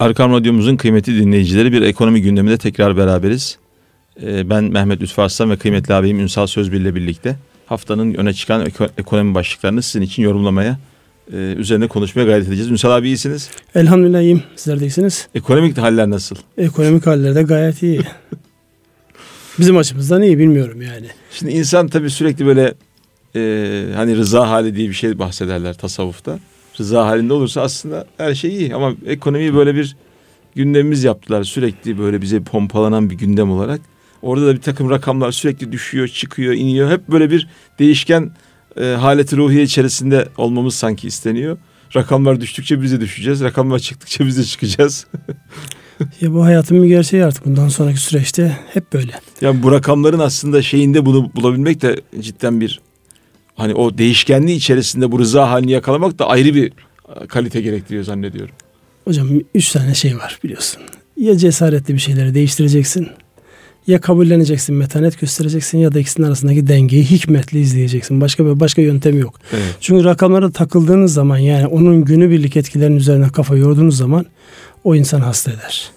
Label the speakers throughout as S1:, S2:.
S1: Arkam Radyomuzun kıymetli dinleyicileri bir ekonomi gündeminde tekrar beraberiz. Ee, ben Mehmet Lütfü Arslan ve kıymetli abim Ünsal Sözbil ile birlikte haftanın öne çıkan ekonomi başlıklarını sizin için yorumlamaya, e, üzerine konuşmaya gayret edeceğiz. Ünsal abi iyisiniz.
S2: Elhamdülillah iyiyim. Sizler de iyisiniz.
S1: Ekonomik haller nasıl?
S2: Ekonomik haller de gayet iyi. Bizim açımızdan iyi bilmiyorum yani.
S1: Şimdi insan tabii sürekli böyle e, hani rıza hali diye bir şey bahsederler tasavvufta rıza halinde olursa aslında her şey iyi. Ama ekonomiyi böyle bir gündemimiz yaptılar. Sürekli böyle bize pompalanan bir gündem olarak. Orada da bir takım rakamlar sürekli düşüyor, çıkıyor, iniyor. Hep böyle bir değişken e, haleti ruhiye içerisinde olmamız sanki isteniyor. Rakamlar düştükçe biz de düşeceğiz. Rakamlar çıktıkça biz de çıkacağız.
S2: ya bu hayatın bir gerçeği artık bundan sonraki süreçte hep böyle.
S1: Yani bu rakamların aslında şeyinde bunu bulabilmek de cidden bir hani o değişkenliği içerisinde bu rıza halini yakalamak da ayrı bir e, kalite gerektiriyor zannediyorum.
S2: Hocam üç tane şey var biliyorsun. Ya cesaretli bir şeyleri değiştireceksin. Ya kabulleneceksin, metanet göstereceksin ya da ikisinin arasındaki dengeyi hikmetle izleyeceksin. Başka bir başka yöntem yok. Evet. Çünkü rakamlara takıldığınız zaman yani onun günübirlik etkilerin üzerine kafa yorduğunuz zaman o insan hasta eder.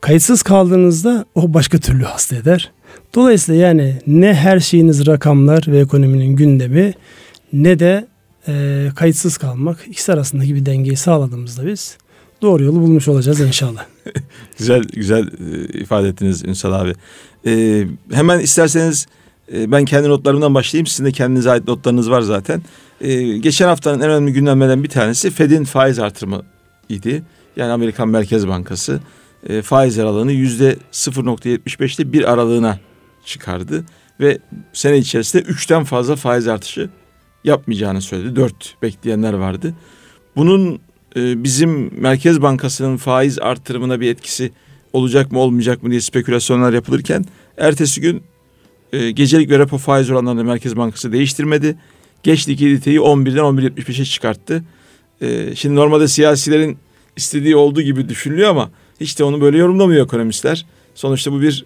S2: Kayıtsız kaldığınızda o başka türlü hasta eder. Dolayısıyla yani ne her şeyiniz rakamlar ve ekonominin gündemi ne de e, kayıtsız kalmak ikisi arasındaki bir dengeyi sağladığımızda biz doğru yolu bulmuş olacağız inşallah.
S1: güzel güzel e, ifade ettiniz Ünsal abi. E, hemen isterseniz e, ben kendi notlarımdan başlayayım. Sizin de kendinize ait notlarınız var zaten. E, geçen haftanın en önemli gündemlerden bir tanesi Fed'in faiz artırımı idi. Yani Amerikan Merkez Bankası e, faiz aralığını yüzde 0.75'te bir aralığına çıkardı ve sene içerisinde üçten fazla faiz artışı yapmayacağını söyledi. Dört bekleyenler vardı. Bunun e, bizim Merkez Bankası'nın faiz artırımına bir etkisi olacak mı olmayacak mı diye spekülasyonlar yapılırken ertesi gün e, gecelik ve repo faiz oranlarını Merkez Bankası değiştirmedi. Geç likiditeyi 11'den 11.75'e çıkarttı. E, şimdi normalde siyasilerin istediği olduğu gibi düşünülüyor ama hiç de onu böyle yorumlamıyor ekonomistler. Sonuçta bu bir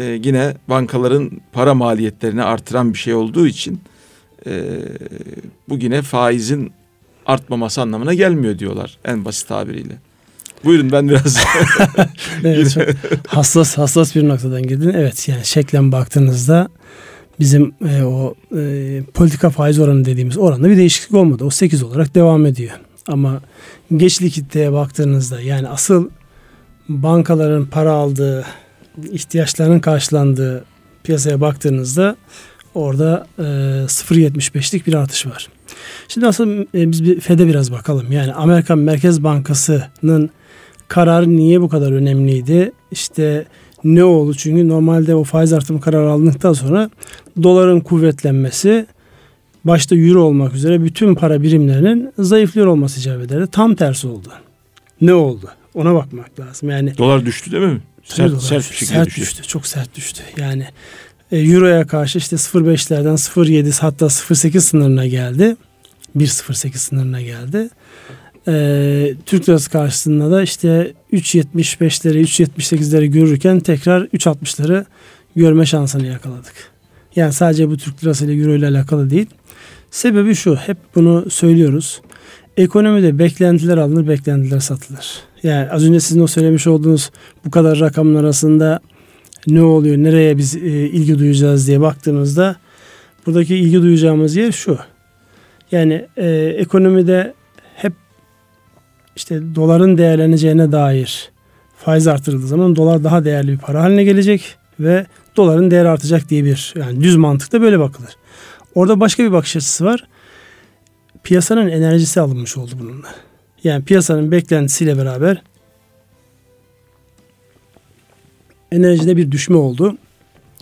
S1: e, yine bankaların para maliyetlerini artıran bir şey olduğu için e, bu yine faizin artmaması anlamına gelmiyor diyorlar en basit tabiriyle. Buyurun ben biraz
S2: evet, hassas hassas bir noktadan girdin. Evet yani şeklen baktığınızda bizim e, o e, politika faiz oranı dediğimiz oranda bir değişiklik olmadı. O 8 olarak devam ediyor. Ama geç likiditeye baktığınızda yani asıl bankaların para aldığı ihtiyaçlarının karşılandığı piyasaya baktığınızda orada e, 0.75'lik bir artış var. Şimdi aslında e, biz bir FED'e biraz bakalım. Yani Amerikan Merkez Bankası'nın kararı niye bu kadar önemliydi? İşte ne oldu? Çünkü normalde o faiz artımı kararı alındıktan sonra doların kuvvetlenmesi başta euro olmak üzere bütün para birimlerinin zayıflıyor olması icap ederdi. Tam tersi oldu. Ne oldu? Ona bakmak lazım. Yani
S1: dolar düştü değil mi?
S2: Sert, sert bir şekilde sert düştü. düştü. Çok sert düştü. Yani e, Euro'ya karşı işte 0.5'lerden 0.7 hatta 0.8 sınırına geldi. 1.08 sınırına geldi. E, Türk lirası karşısında da işte 3.75'leri 3.78'leri görürken tekrar 3.60'ları görme şansını yakaladık. Yani sadece bu Türk lirası ile Euro ile alakalı değil. Sebebi şu hep bunu söylüyoruz. Ekonomide beklentiler alınır, beklentiler satılır. Yani az önce sizin o söylemiş olduğunuz bu kadar rakamın arasında ne oluyor, nereye biz e, ilgi duyacağız diye baktığımızda buradaki ilgi duyacağımız yer şu. Yani e, ekonomide hep işte doların değerleneceğine dair faiz artırıldığı zaman dolar daha değerli bir para haline gelecek ve doların değeri artacak diye bir yani düz mantıkta böyle bakılır. Orada başka bir bakış açısı var. Piyasanın enerjisi alınmış oldu bununla. Yani piyasanın beklentisiyle beraber enerjide bir düşme oldu.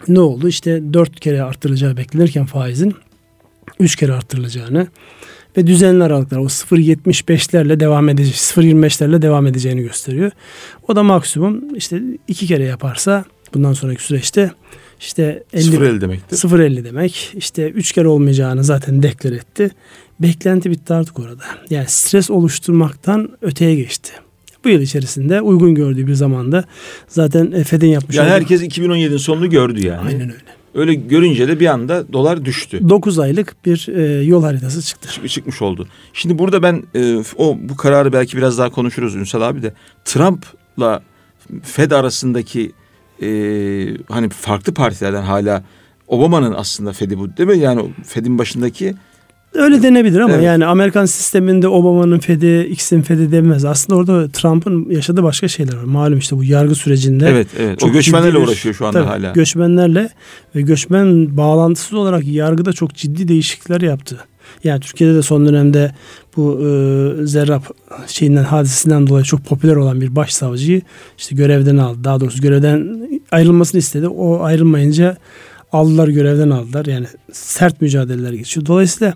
S2: Ne oldu? İşte dört kere arttıracağı beklenirken faizin üç kere arttırılacağını ve düzenli aralıklar o 0.75'lerle devam edecek 0.25'lerle devam edeceğini gösteriyor. O da maksimum işte iki kere yaparsa bundan sonraki süreçte işte
S1: 50, 0.50 demektir.
S2: 0.50 demek. İşte üç kere olmayacağını zaten deklar etti. Beklenti bitti artık orada. Yani stres oluşturmaktan öteye geçti. Bu yıl içerisinde uygun gördüğü bir zamanda zaten FED'in yapmış
S1: Yani herkes 2017'nin sonunu gördü yani.
S2: Aynen öyle.
S1: Öyle görünce de bir anda dolar düştü.
S2: 9 aylık bir e, yol haritası çıktı.
S1: Çık, çıkmış oldu. Şimdi burada ben e, o bu kararı belki biraz daha konuşuruz Ünsal abi de. Trump'la Fed arasındaki e, hani farklı partilerden hala Obama'nın aslında Fed'i bu değil mi? Yani Fed'in başındaki
S2: Öyle denebilir ama evet. yani Amerikan sisteminde Obama'nın Fed'i, X'in Fed'i demez. Aslında orada Trump'ın yaşadığı başka şeyler var. Malum işte bu yargı sürecinde.
S1: Evet, evet. O göçmenlerle uğraşıyor şu anda tabii, hala.
S2: Göçmenlerle ve göçmen bağlantısız olarak yargıda çok ciddi değişiklikler yaptı. Yani Türkiye'de de son dönemde bu e, Zerrab şeyinden hadisesinden dolayı çok popüler olan bir başsavcıyı işte görevden aldı. Daha doğrusu görevden ayrılmasını istedi. O ayrılmayınca aldılar görevden aldılar. Yani sert mücadeleler geçiyor. Dolayısıyla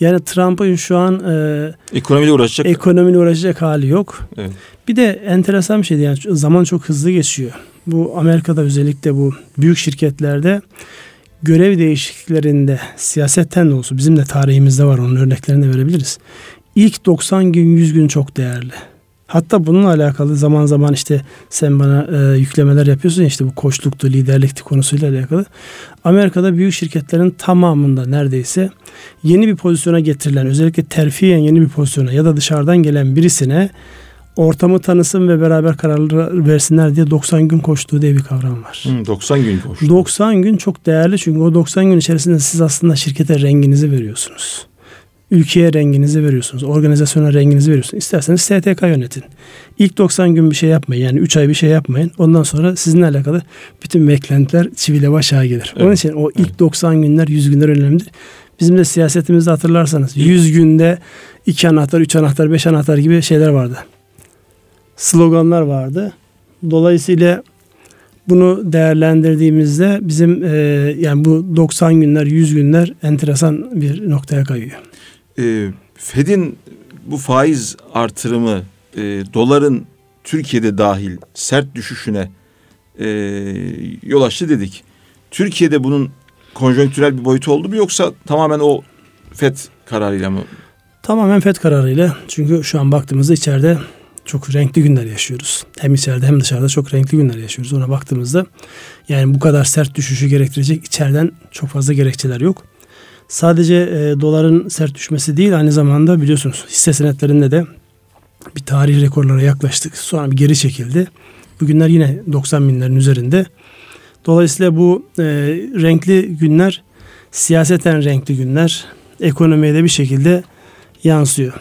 S2: yani Trump'ın şu an e,
S1: ekonomiyle uğraşacak
S2: ekonomiyle uğraşacak hali yok. Evet. Bir de enteresan bir şey yani zaman çok hızlı geçiyor. Bu Amerika'da özellikle bu büyük şirketlerde görev değişikliklerinde siyasetten de olsun bizim de tarihimizde var onun örneklerini de verebiliriz. İlk 90 gün 100 gün çok değerli. Hatta bununla alakalı zaman zaman işte sen bana e, yüklemeler yapıyorsun işte bu koçluktu, liderlikti konusuyla alakalı. Amerika'da büyük şirketlerin tamamında neredeyse yeni bir pozisyona getirilen özellikle terfiyen yeni bir pozisyona ya da dışarıdan gelen birisine ortamı tanısın ve beraber kararlar versinler diye 90 gün koştuğu diye bir kavram var.
S1: Hmm, 90 gün koştu.
S2: 90 gün çok değerli çünkü o 90 gün içerisinde siz aslında şirkete renginizi veriyorsunuz ülkeye renginizi veriyorsunuz. Organizasyona renginizi veriyorsunuz. İsterseniz STK yönetin. İlk 90 gün bir şey yapmayın. Yani 3 ay bir şey yapmayın. Ondan sonra sizinle alakalı bütün beklentiler çivile başa gelir. Evet. Onun için o ilk evet. 90 günler 100 günler önemlidir. Bizim de siyasetimizde hatırlarsanız 100 günde 2 anahtar, 3 anahtar, 5 anahtar gibi şeyler vardı. Sloganlar vardı. Dolayısıyla bunu değerlendirdiğimizde bizim e, yani bu 90 günler, 100 günler enteresan bir noktaya kayıyor
S1: e, Fed'in bu faiz artırımı e, doların Türkiye'de dahil sert düşüşüne e, yol açtı dedik. Türkiye'de bunun konjonktürel bir boyutu oldu mu yoksa tamamen o FED kararıyla mı?
S2: Tamamen FED kararıyla. Çünkü şu an baktığımızda içeride çok renkli günler yaşıyoruz. Hem içeride hem dışarıda çok renkli günler yaşıyoruz. Ona baktığımızda yani bu kadar sert düşüşü gerektirecek içeriden çok fazla gerekçeler yok sadece e, doların sert düşmesi değil aynı zamanda biliyorsunuz hisse senetlerinde de bir tarih rekorlara yaklaştık. Sonra bir geri çekildi. Bugünler yine 90 binlerin üzerinde. Dolayısıyla bu e, renkli günler siyaseten renkli günler ekonomiye de bir şekilde yansıyor.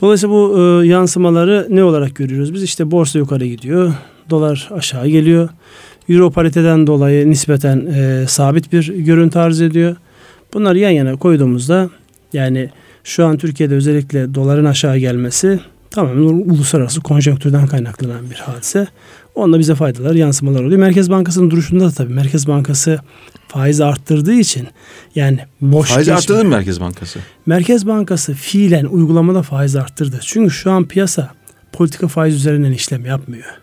S2: Dolayısıyla bu e, yansımaları ne olarak görüyoruz? Biz işte borsa yukarı gidiyor, dolar aşağı geliyor. Euro pariteden dolayı nispeten e, sabit bir görüntü arz ediyor. Bunları yan yana koyduğumuzda yani şu an Türkiye'de özellikle doların aşağı gelmesi tamamen uluslararası konjonktürden kaynaklanan bir hadise. Onda bize faydalar, yansımalar oluyor. Merkez Bankası'nın duruşunda da tabii Merkez Bankası faiz arttırdığı için yani boş
S1: Faiz geçme. arttırdı mı Merkez Bankası?
S2: Merkez Bankası fiilen uygulamada faiz arttırdı. Çünkü şu an piyasa politika faiz üzerinden işlem yapmıyor.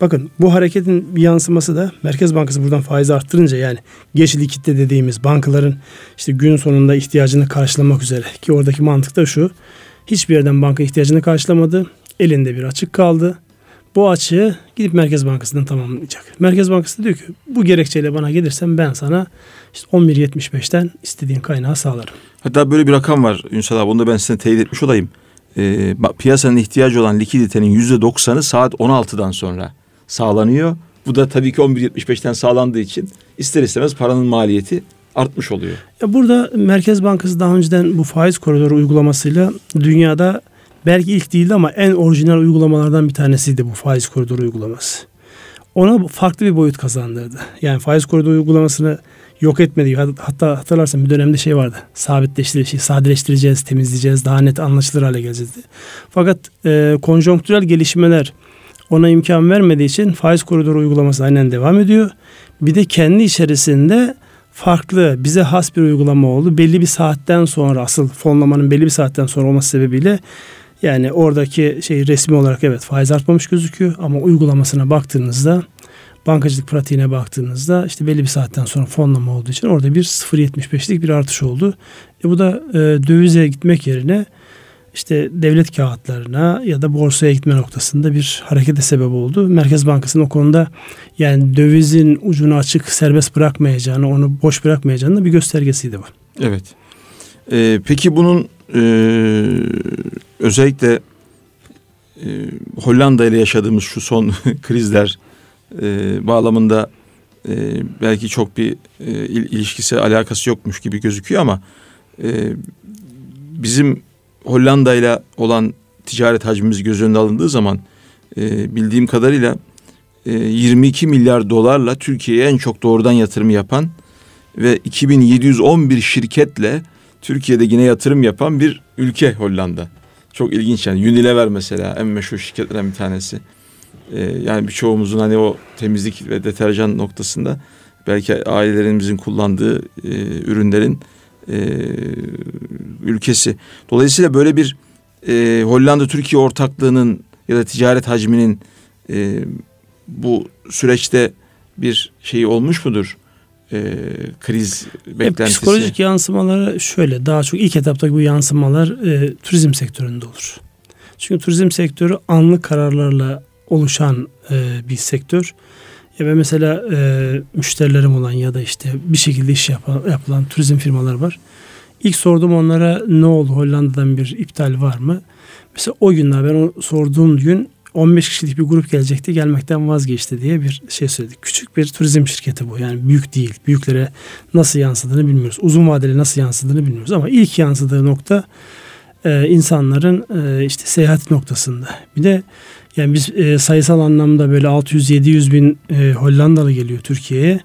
S2: Bakın bu hareketin bir yansıması da Merkez Bankası buradan faiz arttırınca yani geç likitte dediğimiz bankaların işte gün sonunda ihtiyacını karşılamak üzere ki oradaki mantık da şu. Hiçbir yerden banka ihtiyacını karşılamadı. Elinde bir açık kaldı. Bu açığı gidip Merkez Bankası'ndan tamamlayacak. Merkez Bankası diyor ki bu gerekçeyle bana gelirsen ben sana işte 11.75'ten istediğin kaynağı sağlarım.
S1: Hatta böyle bir rakam var Ünsal abi onu da ben size teyit etmiş olayım. Ee, piyasanın ihtiyacı olan likiditenin %90'ı saat 16'dan sonra sağlanıyor. Bu da tabii ki 11.75'ten sağlandığı için ister istemez paranın maliyeti artmış oluyor.
S2: Ya burada Merkez Bankası daha önceden bu faiz koridoru uygulamasıyla dünyada belki ilk değildi ama en orijinal uygulamalardan bir tanesiydi bu faiz koridoru uygulaması. Ona farklı bir boyut kazandırdı. Yani faiz koridoru uygulamasını yok etmedi. Hatta hatırlarsan bir dönemde şey vardı. Sabitleştireceğiz, şey, sadeleştireceğiz, temizleyeceğiz, daha net anlaşılır hale geleceğiz. Fakat e, konjonktürel gelişmeler ona imkan vermediği için faiz koridoru uygulaması aynen devam ediyor. Bir de kendi içerisinde farklı bize has bir uygulama oldu. Belli bir saatten sonra asıl fonlamanın belli bir saatten sonra olması sebebiyle yani oradaki şey resmi olarak evet faiz artmamış gözüküyor ama uygulamasına baktığınızda bankacılık pratiğine baktığınızda işte belli bir saatten sonra fonlama olduğu için orada bir 0.75'lik bir artış oldu. E bu da e, dövize gitmek yerine işte devlet kağıtlarına ya da borsaya gitme noktasında bir harekete sebep oldu. Merkez Bankası'nın o konuda yani dövizin ucunu açık serbest bırakmayacağını, onu boş bırakmayacağını da bir göstergesiydi bu.
S1: Evet. Ee, peki bunun e, özellikle e, Hollanda ile yaşadığımız şu son krizler e, bağlamında e, belki çok bir e, ilişkisi alakası yokmuş gibi gözüküyor ama e, bizim Hollanda ile olan ticaret hacmimiz göz önünde alındığı zaman e, bildiğim kadarıyla e, 22 milyar dolarla Türkiye'ye en çok doğrudan yatırım yapan ve 2711 şirketle Türkiye'de yine yatırım yapan bir ülke Hollanda. Çok ilginç yani Unilever mesela en meşhur şirketlerden bir tanesi. Ee, yani birçoğumuzun hani o temizlik ve deterjan noktasında belki ailelerimizin kullandığı e, ürünlerin e, ülkesi. Dolayısıyla böyle bir e, Hollanda-Türkiye ortaklığının ya da ticaret hacminin e, bu süreçte bir şey olmuş mudur? E, kriz beklentisi.
S2: psikolojik yansımaları şöyle daha çok ilk etaptaki bu yansımalar e, turizm sektöründe olur. Çünkü turizm sektörü anlık kararlarla oluşan e, bir sektör. Ya ben mesela e, müşterilerim olan ya da işte bir şekilde iş yapan, yapılan turizm firmalar var. İlk sordum onlara ne oldu Hollanda'dan bir iptal var mı? Mesela o günler ben o sorduğum gün 15 kişilik bir grup gelecekti gelmekten vazgeçti diye bir şey söyledik. Küçük bir turizm şirketi bu yani büyük değil. Büyüklere nasıl yansıdığını bilmiyoruz. Uzun vadeli nasıl yansıdığını bilmiyoruz ama ilk yansıdığı nokta e, insanların e, işte seyahat noktasında. Bir de yani biz e, sayısal anlamda böyle 600-700 bin e, Hollandalı geliyor Türkiye'ye.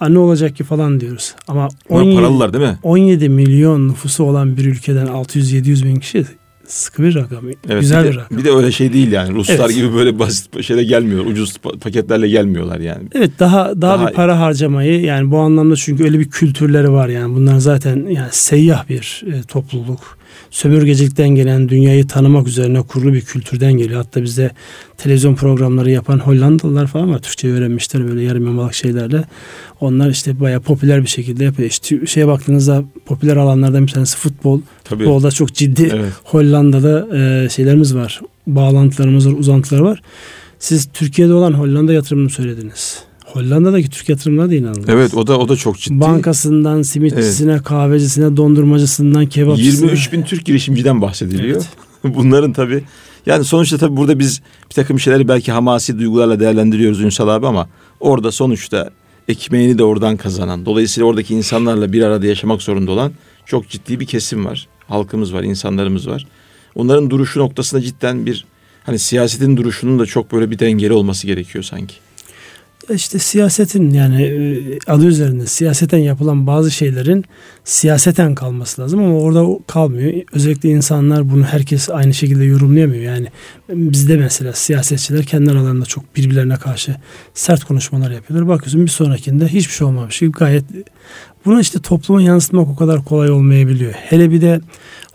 S2: A, ne olacak ki falan diyoruz. Ama
S1: 17, paralılar değil mi?
S2: 17 milyon nüfusu olan bir ülkeden 600-700 bin kişi sıkı bir rakam. Evet, güzel
S1: bir,
S2: bir rakam.
S1: Bir de öyle şey değil yani. Ruslar evet. gibi böyle basit şeyle gelmiyor. Ucuz paketlerle gelmiyorlar yani.
S2: Evet daha, daha daha bir para harcamayı yani bu anlamda çünkü öyle bir kültürleri var yani. Bunlar zaten yani seyyah bir e, topluluk sömürgecilikten gelen dünyayı tanımak üzerine kurulu bir kültürden geliyor. Hatta bizde televizyon programları yapan Hollandalılar falan var. Türkçe öğrenmişler böyle yarım yamalak şeylerle. Onlar işte bayağı popüler bir şekilde yapıyor. İşte şeye baktığınızda popüler alanlardan bir tanesi futbol. Tabii. Futbolda çok ciddi evet. Hollanda'da e, şeylerimiz var. Bağlantılarımız var, uzantılar var. Siz Türkiye'de olan Hollanda yatırımını söylediniz. Hollanda'daki Türk yatırımları da inanılmaz.
S1: Evet o da o da çok ciddi.
S2: Bankasından simitçisine, evet. kahvecisine, dondurmacısından, kebapçısına.
S1: 23 bin Türk girişimciden bahsediliyor. Evet. Bunların tabii yani sonuçta tabii burada biz bir takım şeyleri belki hamasi duygularla değerlendiriyoruz Ünsal abi ama orada sonuçta ekmeğini de oradan kazanan, dolayısıyla oradaki insanlarla bir arada yaşamak zorunda olan çok ciddi bir kesim var. Halkımız var, insanlarımız var. Onların duruşu noktasında cidden bir hani siyasetin duruşunun da çok böyle bir dengeli olması gerekiyor sanki
S2: işte siyasetin yani e, adı üzerinde siyaseten yapılan bazı şeylerin siyaseten kalması lazım ama orada kalmıyor. Özellikle insanlar bunu herkes aynı şekilde yorumlayamıyor. Yani bizde mesela siyasetçiler kendi aralarında çok birbirlerine karşı sert konuşmalar yapıyorlar. Bakıyorsun bir sonrakinde hiçbir şey olmamış gibi gayet bunu işte topluma yansıtmak o kadar kolay olmayabiliyor. Hele bir de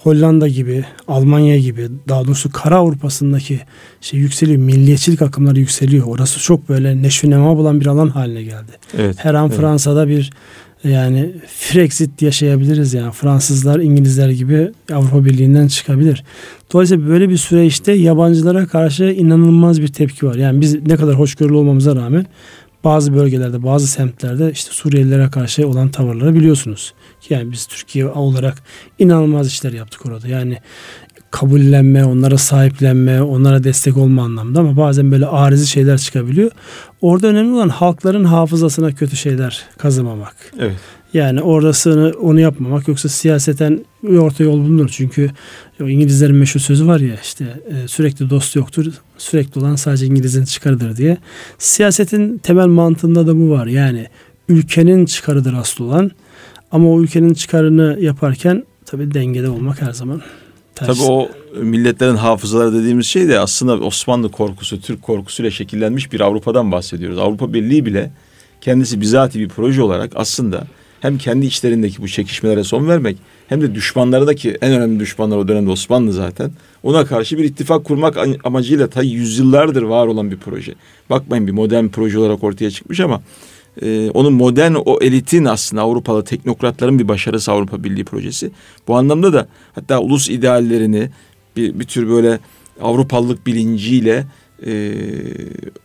S2: Hollanda gibi, Almanya gibi daha doğrusu Kara Avrupa'sındaki şey yükseliyor. Milliyetçilik akımları yükseliyor. Orası çok böyle neşvinema bulan bir alan haline geldi. Evet, Her an evet. Fransa'da bir yani Frexit yaşayabiliriz yani. Fransızlar, İngilizler gibi Avrupa Birliği'nden çıkabilir. Dolayısıyla böyle bir süreçte yabancılara karşı inanılmaz bir tepki var. Yani biz ne kadar hoşgörülü olmamıza rağmen bazı bölgelerde, bazı semtlerde işte Suriyelilere karşı olan tavırları biliyorsunuz. Yani biz Türkiye olarak inanılmaz işler yaptık orada. Yani kabullenme, onlara sahiplenme, onlara destek olma anlamda ama bazen böyle arizi şeyler çıkabiliyor. Orada önemli olan halkların hafızasına kötü şeyler kazımamak. Evet. Yani orasını onu yapmamak yoksa siyaseten bir orta yol bulunur. Çünkü İngilizlerin meşhur sözü var ya işte e, sürekli dost yoktur. Sürekli olan sadece İngiliz'in çıkarıdır diye. Siyasetin temel mantığında da bu var. Yani ülkenin çıkarıdır asıl olan. Ama o ülkenin çıkarını yaparken tabii dengede olmak her zaman
S1: Tabii o milletlerin hafızaları dediğimiz şey de aslında Osmanlı korkusu, Türk korkusuyla şekillenmiş bir Avrupa'dan bahsediyoruz. Avrupa Birliği bile kendisi bizatihi bir proje olarak aslında hem kendi içlerindeki bu çekişmelere son vermek hem de düşmanlarındaki en önemli düşmanlar o dönemde Osmanlı zaten. Ona karşı bir ittifak kurmak amacıyla ta yüzyıllardır var olan bir proje. Bakmayın bir modern proje olarak ortaya çıkmış ama e, onun modern o elitin aslında Avrupalı teknokratların bir başarısı Avrupa Birliği projesi. Bu anlamda da hatta ulus ideallerini bir, bir tür böyle Avrupalılık bilinciyle e,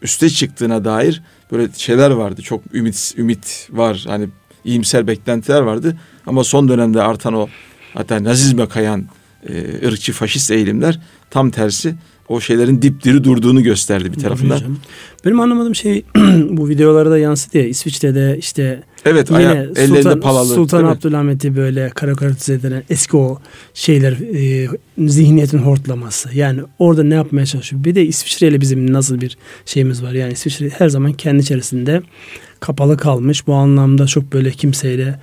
S1: üste çıktığına dair böyle şeyler vardı. Çok ümit ümit var. Hani iyimser beklentiler vardı. Ama son dönemde artan o hatta nazizme kayan e, ırkçı faşist eğilimler tam tersi o şeylerin dipdiri durduğunu gösterdi bir tarafından.
S2: Benim anlamadığım şey bu videolara da yansıdı ya İsviçre'de işte
S1: Evet yine aya, Sultan, palalı.
S2: Sultan Abdülhamit'i böyle karikatürize edilen eski o şeyler e, zihniyetin hortlaması. Yani orada ne yapmaya çalışıyor? Bir de İsviçre ile bizim nasıl bir şeyimiz var? Yani İsviçre her zaman kendi içerisinde kapalı kalmış. Bu anlamda çok böyle kimseyle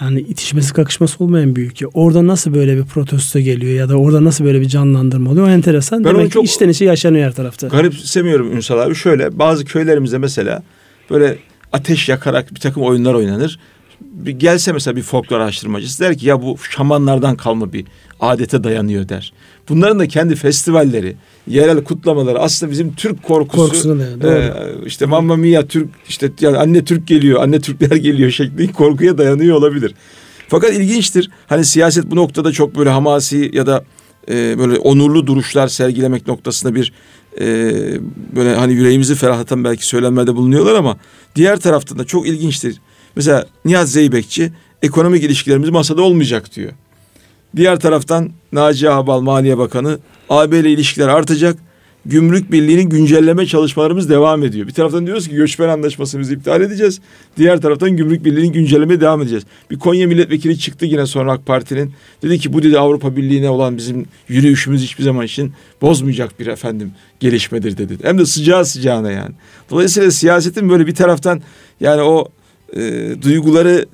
S2: yani itişmesi kakışması olmayan bir ülke. Orada nasıl böyle bir protesto geliyor ya da orada nasıl böyle bir canlandırma oluyor o enteresan. Ben Demek ki içten içe yaşanıyor her tarafta.
S1: Garipsemiyorum Ünsal abi. Şöyle bazı köylerimizde mesela böyle ateş yakarak bir takım oyunlar oynanır. Bir gelse mesela bir folklor araştırmacısı der ki ya bu şamanlardan kalma bir adete dayanıyor der. Bunların da kendi festivalleri, yerel kutlamaları aslında bizim Türk korkusu. Korkusuna dayanıyor. E, işte Mamma Mia Türk işte yani anne Türk geliyor, anne Türkler geliyor şeklinde korkuya dayanıyor olabilir. Fakat ilginçtir. Hani siyaset bu noktada çok böyle hamasi ya da e, böyle onurlu duruşlar sergilemek noktasında bir e, böyle hani yüreğimizi ferahlatan belki söylenmede bulunuyorlar ama diğer taraftan da çok ilginçtir. Mesela Nihat Zeybekçi ekonomik ilişkilerimiz masada olmayacak diyor. Diğer taraftan Naci Ağbal Maliye Bakanı AB ile ilişkiler artacak. Gümrük Birliği'nin güncelleme çalışmalarımız devam ediyor. Bir taraftan diyoruz ki göçmen anlaşmasımızı iptal edeceğiz. Diğer taraftan Gümrük Birliği'nin güncellemeye devam edeceğiz. Bir Konya milletvekili çıktı yine sonra AK Parti'nin. Dedi ki bu dedi Avrupa Birliği'ne olan bizim yürüyüşümüz hiçbir zaman için bozmayacak bir efendim gelişmedir dedi. Hem de sıcağı sıcağına yani. Dolayısıyla siyasetin böyle bir taraftan yani o e, duyguları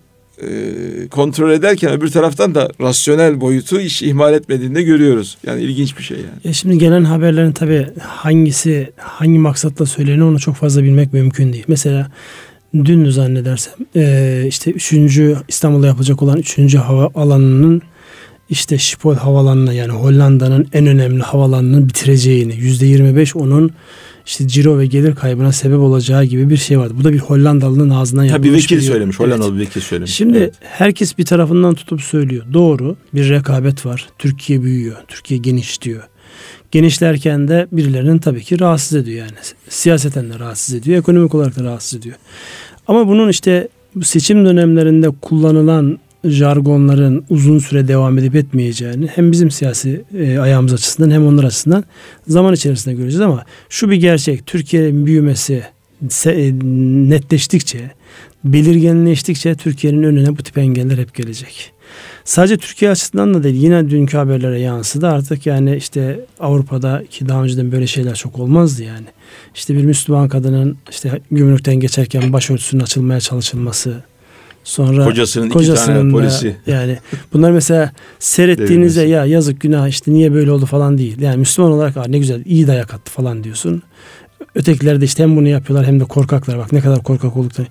S1: kontrol ederken öbür taraftan da rasyonel boyutu iş ihmal etmediğinde görüyoruz. Yani ilginç bir şey yani.
S2: Ya şimdi gelen haberlerin tabii hangisi hangi maksatla söyleniyor onu çok fazla bilmek mümkün değil. Mesela dün zannedersem e, işte 3. İstanbul'da yapılacak olan 3. hava alanının işte Schiphol havalanına yani Hollanda'nın en önemli havalanını bitireceğini %25 onun işte ciro ve gelir kaybına sebep olacağı gibi bir şey vardı. Bu da bir Hollandalı'nın ağzından
S1: yapılmış. bir vekil bir söylemiş. Hollandalı evet. bir vekil söylemiş.
S2: Şimdi evet. herkes bir tarafından tutup söylüyor. Doğru bir rekabet var. Türkiye büyüyor. Türkiye genişliyor. Genişlerken de birilerinin tabii ki rahatsız ediyor yani. Siyaseten de rahatsız ediyor. Ekonomik olarak da rahatsız ediyor. Ama bunun işte bu seçim dönemlerinde kullanılan jargonların uzun süre devam edip etmeyeceğini hem bizim siyasi e, ayağımız açısından hem onlar açısından zaman içerisinde göreceğiz ama şu bir gerçek Türkiye'nin büyümesi e, netleştikçe belirginleştikçe Türkiye'nin önüne bu tip engeller hep gelecek. Sadece Türkiye açısından da değil yine dünkü haberlere yansıdı artık yani işte Avrupa'da ki daha önceden böyle şeyler çok olmazdı yani. İşte bir Müslüman kadının işte gümrükten geçerken başörtüsünün açılmaya çalışılması Sonra
S1: kocasının, kocasının iki tane polisi.
S2: Yani bunlar mesela seyrettiğinizde ya yazık günah işte niye böyle oldu falan değil. Yani Müslüman olarak ne güzel iyi dayak attı falan diyorsun. Ötekiler de işte hem bunu yapıyorlar hem de korkaklar. Bak ne kadar korkak oldukları.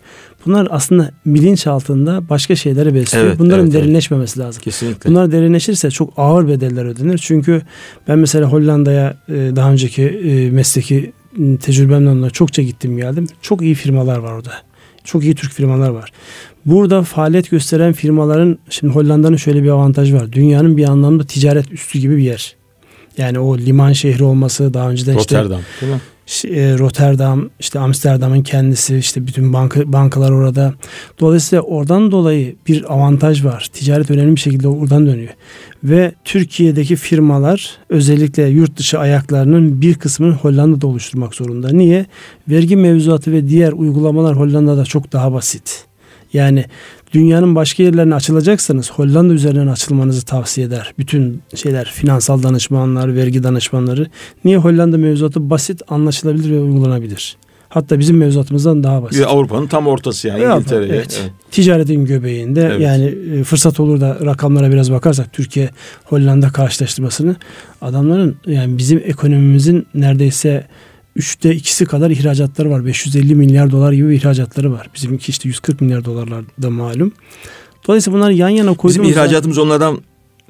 S2: Bunlar aslında bilinç altında başka şeyleri besliyor. Evet, Bunların evet, derinleşmemesi evet. lazım.
S1: Kesinlikle.
S2: Bunlar derinleşirse çok ağır bedeller ödenir. Çünkü ben mesela Hollanda'ya e, daha önceki e, mesleki tecrübemden çokça gittim geldim. Çok iyi firmalar var orada. Çok iyi Türk firmalar var. Burada faaliyet gösteren firmaların şimdi Hollanda'nın şöyle bir avantajı var. Dünyanın bir anlamda ticaret üstü gibi bir yer. Yani o liman şehri olması daha önceden
S1: Rotterdam,
S2: işte değil mi? E, Rotterdam, işte Amsterdam'ın kendisi, işte bütün banka, bankalar orada. Dolayısıyla oradan dolayı bir avantaj var. Ticaret önemli bir şekilde oradan dönüyor. Ve Türkiye'deki firmalar özellikle yurt dışı ayaklarının bir kısmını Hollanda'da oluşturmak zorunda. Niye? Vergi mevzuatı ve diğer uygulamalar Hollanda'da çok daha basit. Yani dünyanın başka yerlerine açılacaksanız Hollanda üzerinden açılmanızı tavsiye eder. Bütün şeyler finansal danışmanlar, vergi danışmanları. Niye Hollanda mevzuatı basit, anlaşılabilir ve uygulanabilir? Hatta bizim mevzuatımızdan daha basit.
S1: Avrupa'nın tam ortası yani İngiltere. Evet.
S2: evet. Ticaretin göbeğinde evet. yani e, fırsat olur da rakamlara biraz bakarsak Türkiye Hollanda karşılaştırmasını adamların yani bizim ekonomimizin neredeyse üçte ikisi kadar ihracatları var. 550 milyar dolar gibi ihracatları var. Bizimki işte 140 milyar dolarlarda malum. Dolayısıyla bunları yan yana koyduğumuzda...
S1: Bizim ihracatımız onlardan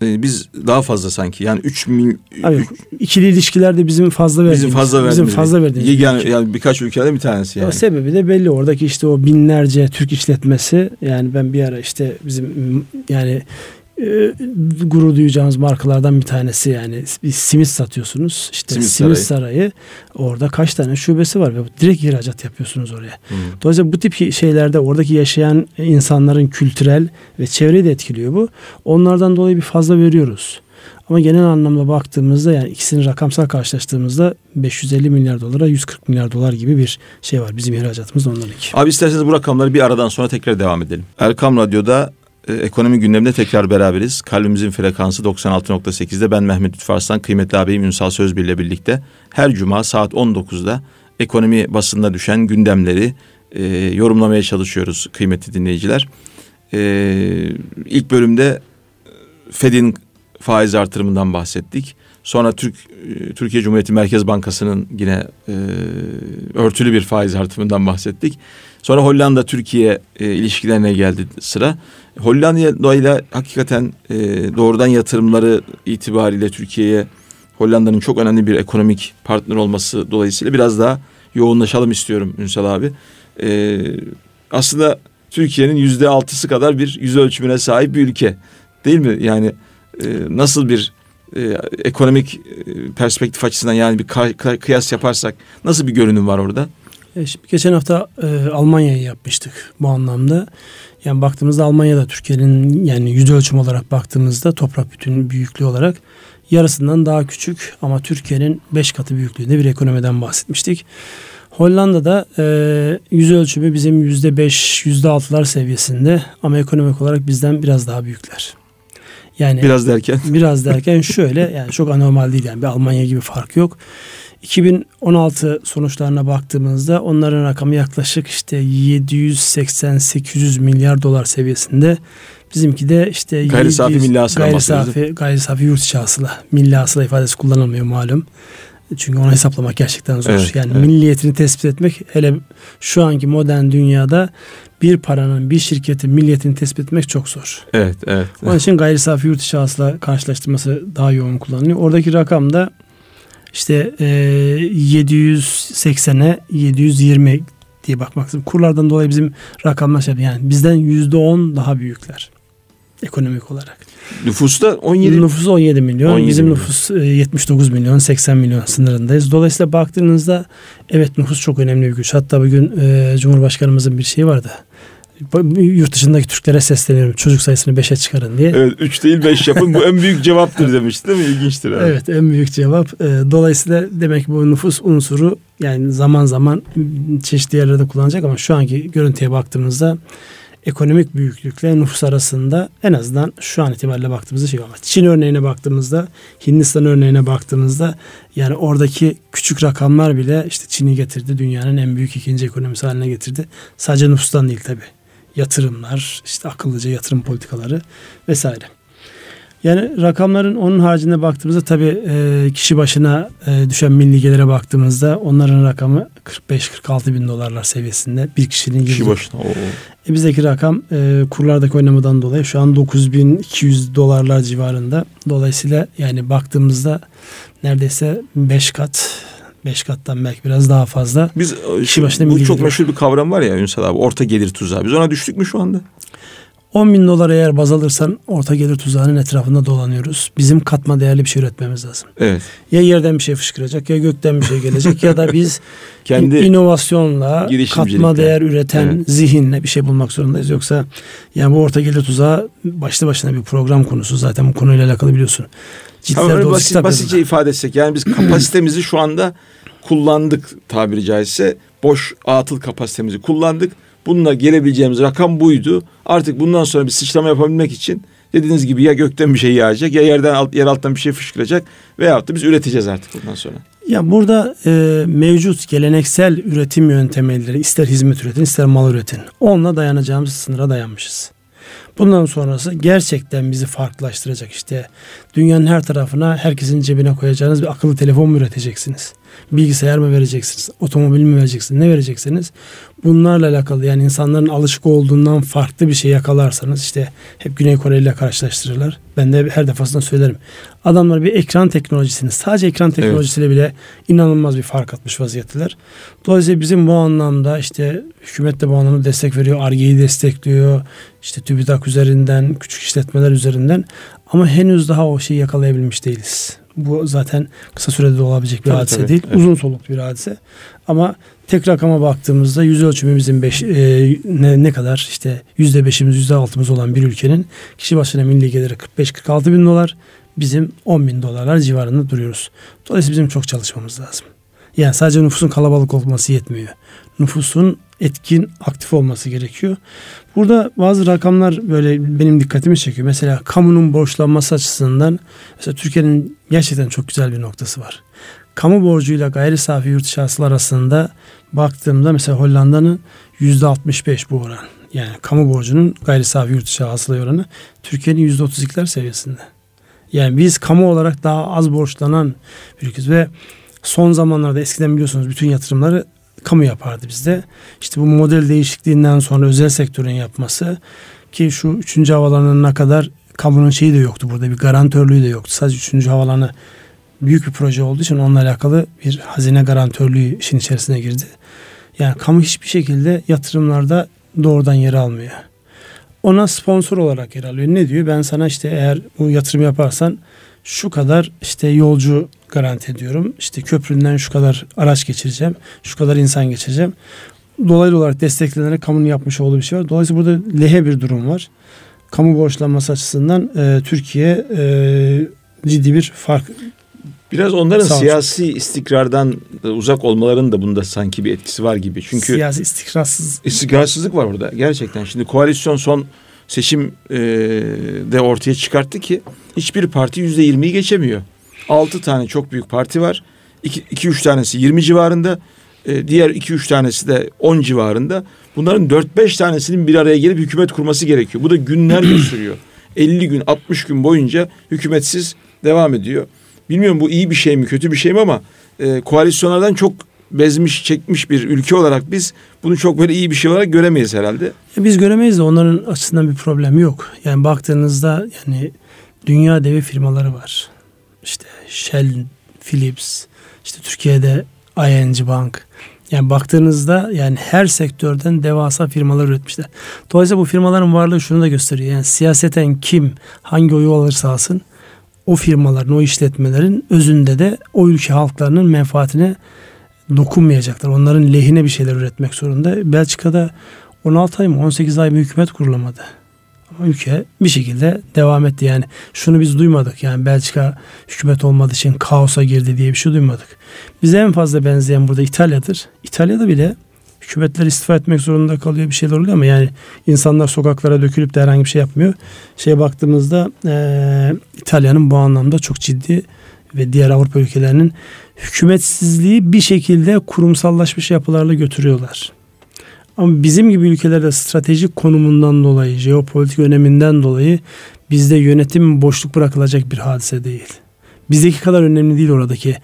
S1: e, biz daha fazla sanki. Yani 3 mil...
S2: Abi, ikili ilişkilerde bizim fazla verdiğimiz.
S1: Bizim fazla verdiğimiz.
S2: Bizim fazla verdiğimiz.
S1: Yani, yani birkaç ülkede bir tanesi yani. O
S2: sebebi de belli. Oradaki işte o binlerce Türk işletmesi yani ben bir ara işte bizim yani e, gurur duyacağımız markalardan bir tanesi yani bir simit satıyorsunuz işte simit, simit sarayı. sarayı orada kaç tane şubesi var ve direkt ihracat yapıyorsunuz oraya. Hmm. Dolayısıyla bu tip şeylerde oradaki yaşayan insanların kültürel ve çevreyi de etkiliyor bu. Onlardan dolayı bir fazla veriyoruz. Ama genel anlamda baktığımızda yani ikisini rakamsal karşılaştırdığımızda 550 milyar dolara 140 milyar dolar gibi bir şey var. Bizim ihracatımız onlarınki.
S1: Abi isterseniz bu rakamları bir aradan sonra tekrar devam edelim. Erkam Radyo'da e, ekonomi gündeminde tekrar beraberiz. Kalbimizin frekansı 96.8'de ben Mehmet Lütfarslan, kıymetli abim Ünsal Sözbir ile birlikte her cuma saat 19'da ekonomi basında düşen gündemleri e, yorumlamaya çalışıyoruz kıymetli dinleyiciler. E, ilk bölümde Fed'in faiz artırımından bahsettik. Sonra Türk e, Türkiye Cumhuriyeti Merkez Bankası'nın yine e, örtülü bir faiz artırımından bahsettik. Sonra Hollanda Türkiye e, ilişkilerine geldi sıra. Hollanda ile hakikaten e, doğrudan yatırımları itibariyle Türkiye'ye Hollanda'nın çok önemli bir ekonomik partner olması dolayısıyla biraz daha yoğunlaşalım istiyorum Ünsal abi. E, aslında Türkiye'nin yüzde altısı kadar bir yüz ölçümüne sahip bir ülke değil mi? Yani e, nasıl bir e, ekonomik e, perspektif açısından yani bir kıyas yaparsak nasıl bir görünüm var orada?
S2: E şimdi geçen hafta e, Almanya'yı yapmıştık bu anlamda. Yani baktığımızda Almanya'da Türkiye'nin yani yüz ölçüm olarak baktığımızda toprak bütün büyüklüğü olarak yarısından daha küçük ama Türkiye'nin beş katı büyüklüğünde bir ekonomiden bahsetmiştik. Hollanda'da e, yüz ölçümü bizim yüzde beş, yüzde altılar seviyesinde ama ekonomik olarak bizden biraz daha büyükler.
S1: Yani biraz derken
S2: biraz derken şöyle yani çok anormal değil yani bir Almanya gibi fark yok. 2016 sonuçlarına baktığımızda onların rakamı yaklaşık işte 780-800 milyar dolar seviyesinde. Bizimki de işte
S1: gayri safi milli hasıla
S2: gayri safi, gayri safi yurt içi hasıla. Milli hasıla ifadesi kullanılmıyor malum. Çünkü onu hesaplamak gerçekten zor. Evet, yani evet. milliyetini tespit etmek hele şu anki modern dünyada bir paranın, bir şirketin milliyetini tespit etmek çok zor.
S1: Evet, evet.
S2: Onun için gayri safi yurt içi hasıla karşılaştırması daha yoğun kullanılıyor. Oradaki rakam da işte e, 780'e 720 diye bakmak lazım. Kurlardan dolayı bizim rakamlar şey yani bizden yüzde on daha büyükler ekonomik olarak.
S1: Nüfusta 17
S2: Nüfus 17 milyon. 17 bizim milyon. nüfus 79 e, milyon, 80 milyon sınırındayız. Dolayısıyla baktığınızda evet nüfus çok önemli bir güç. Hatta bugün e, Cumhurbaşkanımızın bir şeyi vardı yurt dışındaki Türklere sesleniyorum. Çocuk sayısını 5'e çıkarın diye.
S1: Evet 3 değil 5 yapın. Bu en büyük cevaptır demişti değil mi? İlginçtir abi.
S2: Evet en büyük cevap. Ee, dolayısıyla demek ki bu nüfus unsuru yani zaman zaman çeşitli yerlerde kullanacak ama şu anki görüntüye baktığımızda ekonomik büyüklükle nüfus arasında en azından şu an itibariyle baktığımızda şey var. Çin örneğine baktığımızda, Hindistan örneğine baktığımızda yani oradaki küçük rakamlar bile işte Çin'i getirdi. Dünyanın en büyük ikinci ekonomisi haline getirdi. Sadece nüfustan değil tabii yatırımlar, işte akıllıca yatırım politikaları vesaire. Yani rakamların onun haricinde baktığımızda tabii e, kişi başına e, düşen milli gelire baktığımızda onların rakamı 45-46 bin dolarlar seviyesinde bir kişinin
S1: kişi başına. Oo.
S2: E, bizdeki rakam e, kurlardaki oynamadan dolayı şu an 9200 dolarlar civarında. Dolayısıyla yani baktığımızda neredeyse 5 kat Beş kattan belki biraz daha fazla.
S1: Biz e, kişi başına bu çok meşhur bir kavram var ya Ünsal abi orta gelir tuzağı. Biz ona düştük mü şu anda?
S2: 10 bin dolar eğer baz alırsan orta gelir tuzağının etrafında dolanıyoruz. Bizim katma değerli bir şey üretmemiz lazım.
S1: Evet.
S2: Ya yerden bir şey fışkıracak ya gökten bir şey gelecek ya da biz kendi inovasyonla katma değer üreten evet. zihinle bir şey bulmak zorundayız. Yoksa yani bu orta gelir tuzağı başlı başına bir program konusu zaten bu konuyla alakalı biliyorsun.
S1: Ciltler Ama basit, basitçe ifade etsek yani biz kapasitemizi şu anda kullandık tabiri caizse boş atıl kapasitemizi kullandık. Bununla gelebileceğimiz rakam buydu. Artık bundan sonra bir sıçrama yapabilmek için dediğiniz gibi ya gökten bir şey yağacak ya yerden alt, yer alttan bir şey fışkıracak veyahut da biz üreteceğiz artık bundan sonra.
S2: Ya burada e, mevcut geleneksel üretim yöntemleri ister hizmet üretin ister mal üretin. Onunla dayanacağımız sınıra dayanmışız. Bundan sonrası gerçekten bizi farklılaştıracak işte. Dünyanın her tarafına herkesin cebine koyacağınız bir akıllı telefon mu üreteceksiniz? Bilgisayar mı vereceksiniz? Otomobil mi vereceksiniz? Ne vereceksiniz? Bunlarla alakalı yani insanların alışık olduğundan farklı bir şey yakalarsanız işte hep Güney Kore ile karşılaştırırlar. Ben de her defasında söylerim. Adamlar bir ekran teknolojisini sadece ekran teknolojisiyle evet. bile inanılmaz bir fark atmış vaziyetteler. Dolayısıyla bizim bu anlamda işte hükümet de bu anlamda destek veriyor. Arge'yi destekliyor. İşte TÜBİTAK üzerinden, küçük işletmeler üzerinden ama henüz daha o şeyi yakalayabilmiş değiliz. Bu zaten kısa sürede de olabilecek bir tabii, hadise tabii, değil. Evet. Uzun soluklu bir hadise. Ama tek rakama baktığımızda yüz ölçümümüzün beş, e, ne, ne kadar işte yüzde beşimiz yüzde altımız olan bir ülkenin kişi başına milli geliri 45-46 bin dolar. Bizim 10 bin dolarlar civarında duruyoruz. Dolayısıyla bizim çok çalışmamız lazım. Yani sadece nüfusun kalabalık olması yetmiyor. Nüfusun etkin, aktif olması gerekiyor. Burada bazı rakamlar böyle benim dikkatimi çekiyor. Mesela kamunun borçlanması açısından mesela Türkiye'nin gerçekten çok güzel bir noktası var. Kamu borcuyla gayri safi yurt arasında baktığımda mesela Hollanda'nın yüzde 65 bu oran. Yani kamu borcunun gayri safi yurt içi oranı Türkiye'nin yüzde 32'ler seviyesinde. Yani biz kamu olarak daha az borçlanan bir ülkeyiz ve son zamanlarda eskiden biliyorsunuz bütün yatırımları kamu yapardı bizde. İşte bu model değişikliğinden sonra özel sektörün yapması ki şu üçüncü havalanına kadar kamunun şeyi de yoktu burada bir garantörlüğü de yoktu. Sadece üçüncü havalanı büyük bir proje olduğu için onunla alakalı bir hazine garantörlüğü işin içerisine girdi. Yani kamu hiçbir şekilde yatırımlarda doğrudan yer almıyor. Ona sponsor olarak yer alıyor. Ne diyor? Ben sana işte eğer bu yatırım yaparsan şu kadar işte yolcu garanti ediyorum. İşte köpründen şu kadar araç geçireceğim. Şu kadar insan geçireceğim. Dolaylı olarak desteklenerek kamunun yapmış olduğu bir şey var. Dolayısıyla burada lehe bir durum var. Kamu borçlanması açısından e, Türkiye e, ciddi bir fark
S1: Biraz onların Sağ siyasi olsun. istikrardan uzak olmalarının da bunda sanki bir etkisi var gibi. Çünkü
S2: siyasi istikrarsız
S1: istikrarsızlık var burada gerçekten. Şimdi koalisyon son seçim e, de ortaya çıkarttı ki hiçbir parti yüzde yirmiyi geçemiyor. Altı tane çok büyük parti var. İki, iki üç tanesi yirmi civarında. E, diğer iki üç tanesi de on civarında. Bunların dört beş tanesinin bir araya gelip hükümet kurması gerekiyor. Bu da günler sürüyor. 50 gün 60 gün boyunca hükümetsiz devam ediyor. Bilmiyorum bu iyi bir şey mi kötü bir şey mi ama e, koalisyonlardan çok bezmiş çekmiş bir ülke olarak biz bunu çok böyle iyi bir şey olarak göremeyiz herhalde.
S2: Biz göremeyiz de onların açısından bir problemi yok. Yani baktığınızda yani dünya devi firmaları var. İşte Shell, Philips, işte Türkiye'de ING Bank. Yani baktığınızda yani her sektörden devasa firmalar üretmişler. Dolayısıyla bu firmaların varlığı şunu da gösteriyor. Yani siyaseten kim hangi oyu alırsa alsın o firmaların, o işletmelerin özünde de o ülke halklarının menfaatine dokunmayacaklar. Onların lehine bir şeyler üretmek zorunda. Belçika'da 16 ay mı 18 ay mı hükümet kurulamadı. Ama ülke bir şekilde devam etti. Yani şunu biz duymadık. Yani Belçika hükümet olmadığı için kaosa girdi diye bir şey duymadık. Bize en fazla benzeyen burada İtalya'dır. İtalya'da bile hükümetler istifa etmek zorunda kalıyor bir şeyler oluyor ama yani insanlar sokaklara dökülüp de herhangi bir şey yapmıyor. Şeye baktığımızda e, İtalya'nın bu anlamda çok ciddi ve diğer Avrupa ülkelerinin hükümetsizliği bir şekilde kurumsallaşmış yapılarla götürüyorlar. Ama bizim gibi ülkelerde stratejik konumundan dolayı, jeopolitik öneminden dolayı bizde yönetim boşluk bırakılacak bir hadise değil. Bizdeki kadar önemli değil oradaki